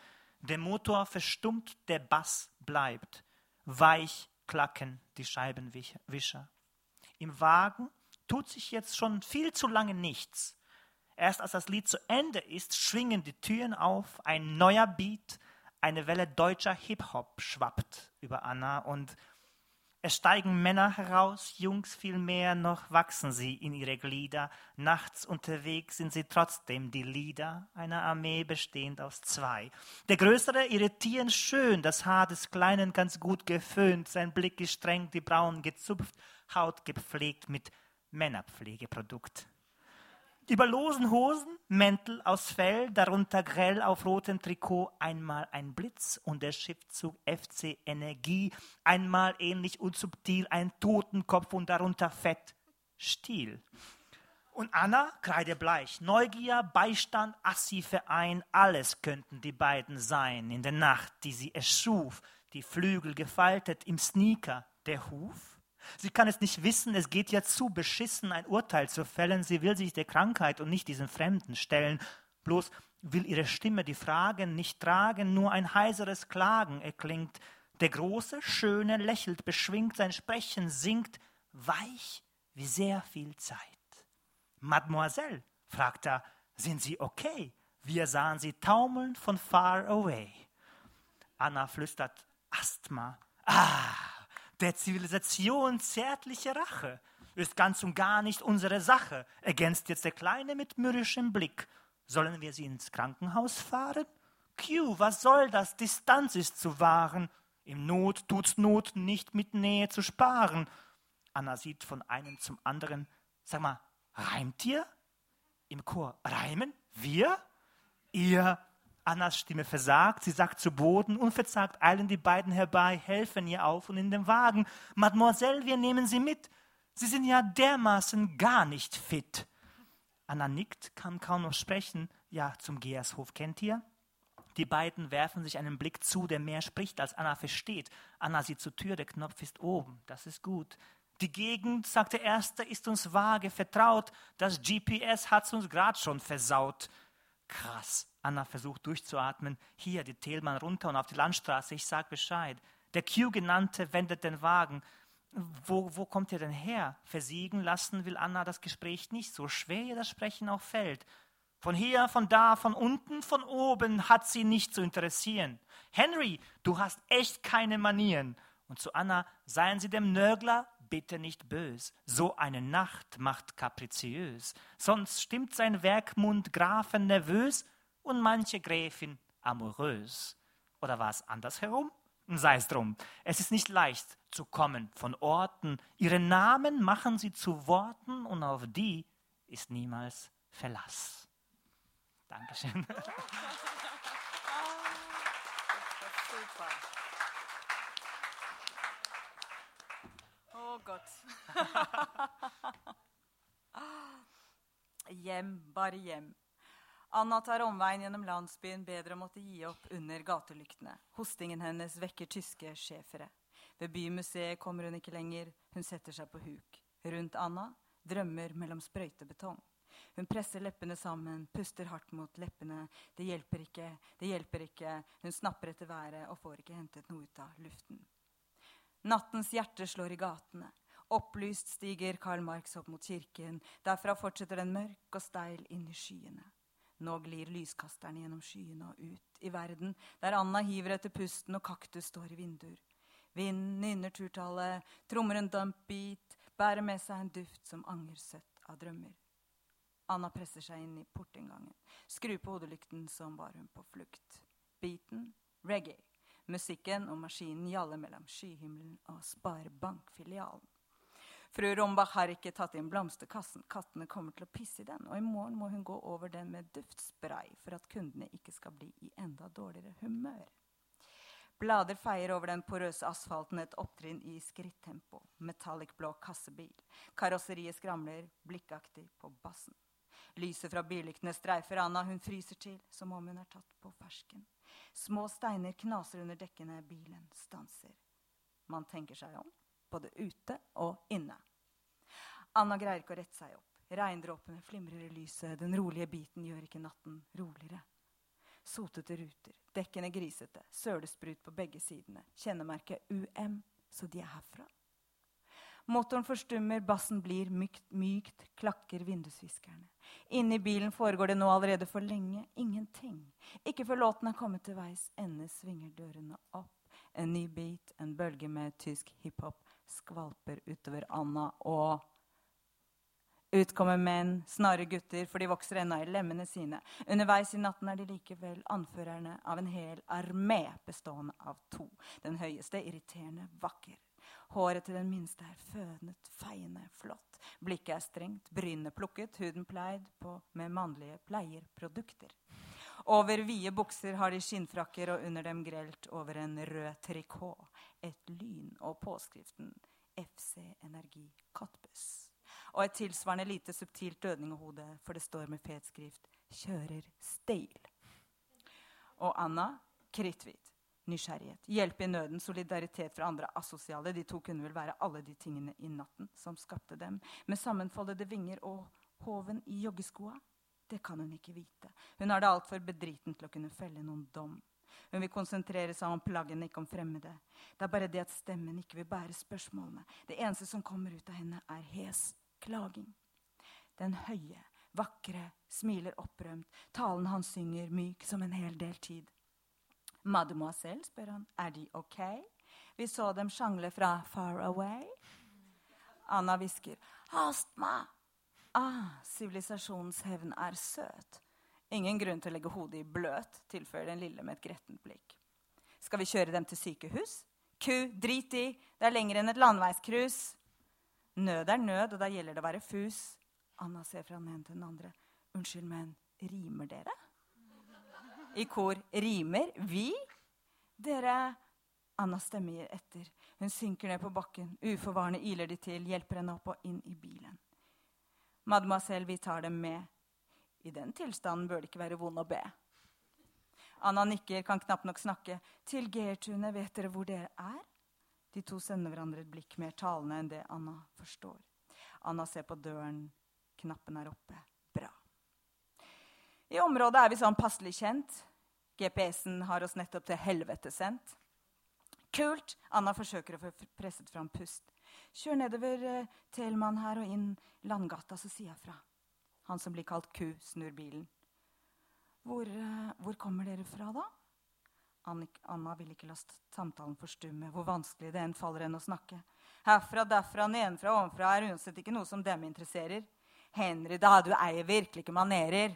Der Motor verstummt, der Bass bleibt. Weich klacken die Scheibenwischer. Im Wagen tut sich jetzt schon viel zu lange nichts. Erst als das Lied zu Ende ist, schwingen die Türen auf, ein neuer Beat, eine Welle deutscher Hip-Hop schwappt über Anna und es steigen Männer heraus, Jungs vielmehr, noch wachsen sie in ihre Glieder. Nachts unterwegs sind sie trotzdem die Lieder einer Armee bestehend aus zwei. Der Größere irritieren schön, das Haar des Kleinen ganz gut geföhnt, sein Blick gestrengt, die Brauen gezupft, Haut gepflegt mit Männerpflegeprodukt. Über losen Hosen, Mäntel aus Fell, darunter grell auf rotem Trikot, einmal ein Blitz und der Schiffzug FC Energie, einmal ähnlich und subtil ein Totenkopf und darunter fett Stil. Und Anna, kreidebleich, Neugier, Beistand, Assi, Verein, alles könnten die beiden sein. In der Nacht, die sie erschuf, die Flügel gefaltet, im Sneaker, der Huf. Sie kann es nicht wissen, es geht ja zu beschissen, ein Urteil zu fällen. Sie will sich der Krankheit und nicht diesen Fremden stellen. Bloß will ihre Stimme die Fragen nicht tragen, nur ein heiseres Klagen erklingt. Der große, schöne lächelt, beschwingt, sein Sprechen singt, weich wie sehr viel Zeit. Mademoiselle, fragt er, sind Sie okay? Wir sahen Sie taumeln von far away. Anna flüstert, Asthma. Ah, der Zivilisation zärtliche Rache ist ganz und gar nicht unsere Sache, ergänzt jetzt der Kleine mit mürrischem Blick. Sollen wir sie ins Krankenhaus fahren? Q, was soll das? Distanz ist zu wahren. Im Not tut's Not, nicht mit Nähe zu sparen. Anna sieht von einem zum anderen. Sag mal, Reimt ihr? Im Chor. Reimen? Wir? Ihr? Annas Stimme versagt, sie sagt zu Boden, unverzagt eilen die beiden herbei, helfen ihr auf und in den Wagen. Mademoiselle, wir nehmen sie mit. Sie sind ja dermaßen gar nicht fit. Anna nickt, kann kaum noch sprechen. Ja, zum Geershof kennt ihr? Die beiden werfen sich einen Blick zu, der mehr spricht, als Anna versteht. Anna sieht zur Tür, der Knopf ist oben. Das ist gut. Die Gegend, sagt der Erste, ist uns vage vertraut. Das GPS hat's uns gerade schon versaut. Krass. Anna versucht durchzuatmen. Hier, die Thelmann runter und auf die Landstraße. Ich sag Bescheid. Der Q-Genannte wendet den Wagen. Wo, wo kommt ihr denn her? Versiegen lassen will Anna das Gespräch nicht, so schwer ihr das Sprechen auch fällt. Von hier, von da, von unten, von oben hat sie nicht zu interessieren. Henry, du hast echt keine Manieren. Und zu Anna, seien Sie dem Nörgler bitte nicht bös, so eine Nacht macht kapriziös, sonst stimmt sein Werkmund Grafen nervös und manche Gräfin amorös. Oder war es andersherum? Sei es drum. Es ist nicht leicht zu kommen von Orten. Ihre Namen machen sie zu Worten und auf die ist niemals Verlass. Dankeschön. Super. Gott. hjem, bare hjem. Anna tar omveien gjennom landsbyen, bedre å måtte gi opp under gatelyktene. Hostingen hennes vekker tyske schæfere. Ved bymuseet kommer hun ikke lenger, hun setter seg på huk. Rundt Anna drømmer mellom sprøytebetong. Hun presser leppene sammen, puster hardt mot leppene. Det hjelper ikke, det hjelper ikke. Hun snapper etter været og får ikke hentet noe ut av luften. Nattens hjerte slår i gatene. Opplyst stiger Karl Marx opp mot kirken. Derfra fortsetter den mørk og steil inn i skyene. Nå glir lyskasterne gjennom skyene og ut i verden, der Anna hiver etter pusten og kaktus står i vinduer. Vinden nynner turtallet, trommer en dump beat, bærer med seg en duft som anger søtt av drømmer. Anna presser seg inn i portinngangen, skrur på hodelykten som var hun på flukt. Beaten reggae. Musikken og maskinen gjaller mellom skyhimmelen og sparebankfilialen. Fru Rombach har ikke tatt inn blomsterkassen. Kattene kommer til å pisse i den. Og i morgen må hun gå over den med duftspray for at kundene ikke skal bli i enda dårligere humør. Blader feier over den porøse asfalten et opptrinn i skrittempo. Metallic blå kassebil. Karosseriet skramler blikkaktig på bassen. Lyset fra billyktene streifer Anna. Hun fryser til som om hun er tatt på fersken. Små steiner knaser under dekkene. Bilen stanser. Man tenker seg om, både ute og inne. Anna greier ikke å rette seg opp. Regndråpene flimrer i lyset. Den rolige biten gjør ikke natten roligere. Sotete ruter, dekkene grisete, sølesprut på begge sidene. Kjennemerket UM, så de er herfra. Motoren forstummer, bassen blir mykt, mykt klakker vindusviskerne. Inni bilen foregår det nå allerede for lenge ingenting. Ikke før låten er kommet til veis ende, svinger dørene opp. En ny beat, en bølge med tysk hiphop, skvalper utover Anna og ut kommer menn, snarere gutter, for de vokser ennå i lemmene sine. Underveis i natten er de likevel anførerne av en hel armé bestående av to. Den høyeste irriterende vakker. Håret til den minste er fødnet, feiende, flott. Blikket er strengt, brynene plukket, huden pleid på med mannlige pleierprodukter. Over vide bukser har de skinnfrakker, og under dem grelt over en rød trikot et lyn og påskriften FC Energi Kottbuss. og et tilsvarende lite subtilt dødninghode, for det står med fet skrift 'Kjører steil'. Og Anna kritthvit. Nysgjerrighet, hjelp i nøden, solidaritet fra andre asosiale. De to kunne vel være alle de tingene i natten som skapte dem. Med sammenfoldede vinger og hoven i joggeskoa? Det kan hun ikke vite. Hun har det altfor bedriten til å kunne felle noen dom. Hun vil konsentrere seg om plaggene, ikke om fremmede. Det er bare det at stemmen ikke vil bære spørsmålene. Det eneste som kommer ut av henne, er hes klaging. Den høye, vakre, smiler opprømt. Talen han synger, myk som en hel del tid. Mademoiselle, spør han, er de ok? Vi så dem sjangle fra far away. Anna hvisker, astma. Ah, sivilisasjonens hevn er søt. Ingen grunn til å legge hodet i bløt, tilføyer den lille med et grettent blikk. Skal vi kjøre dem til sykehus? Ku, drit i, det er lenger enn et landeveiskrus. Nød er nød, og da gjelder det å være fus. Anna ser fra den ene til den andre. Unnskyld, men rimer dere? I kor rimer vi? Dere Anna stemmer etter. Hun synker ned på bakken. Uforvarende iler de til, hjelper henne opp og inn i bilen. Mademoiselle, vi tar dem med. I den tilstanden bør det ikke være vond å be. Anna nikker, kan knapt nok snakke. Til Gertune, vet dere hvor dere er? De to sender hverandre et blikk mer talende enn det Anna forstår. Anna ser på døren. Knappen er oppe. I området er vi sånn passelig kjent. GPS-en har oss nettopp til helvete sendt. Kult! Anna forsøker å få presset fram pust. Kjør nedover uh, Telemann her og inn Landgata, så sier jeg fra. Han som blir kalt Ku, snur bilen. Hvor, uh, hvor kommer dere fra, da? Anna vil ikke la samtalen forstumme, hvor vanskelig det enn faller henne å snakke. Herfra, derfra, nedenfra, ovenfra er uansett ikke noe som dem interesserer. Henry, da, du eier virkelig ikke manerer.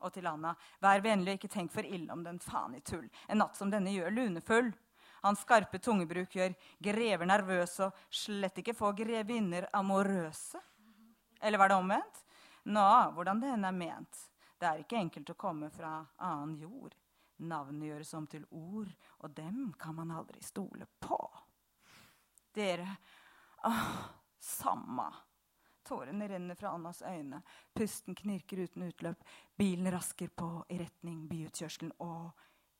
Og til Anna, vær vennlig og ikke tenk for ille om den faen i tull. En natt som denne gjør lunefull. Hans skarpe tungebruk gjør grever nervøse og slett ikke få grevinner amorøse. Eller var det omvendt? Nå, hvordan det enn er ment. Det er ikke enkelt å komme fra annen jord. Navnet gjøres om til ord, og dem kan man aldri stole på. Dere Åh, Samma. Tårene renner fra Annas øyne. Pusten knirker uten utløp. Bilen rasker på i retning byutkjørselen. Og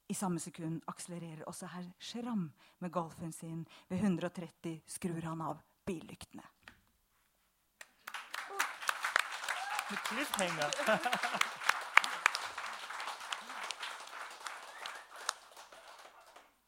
i samme sekund akselererer også herr Schram med golfen sin. Ved 130 skrur han av billyktene. Cliffhanger.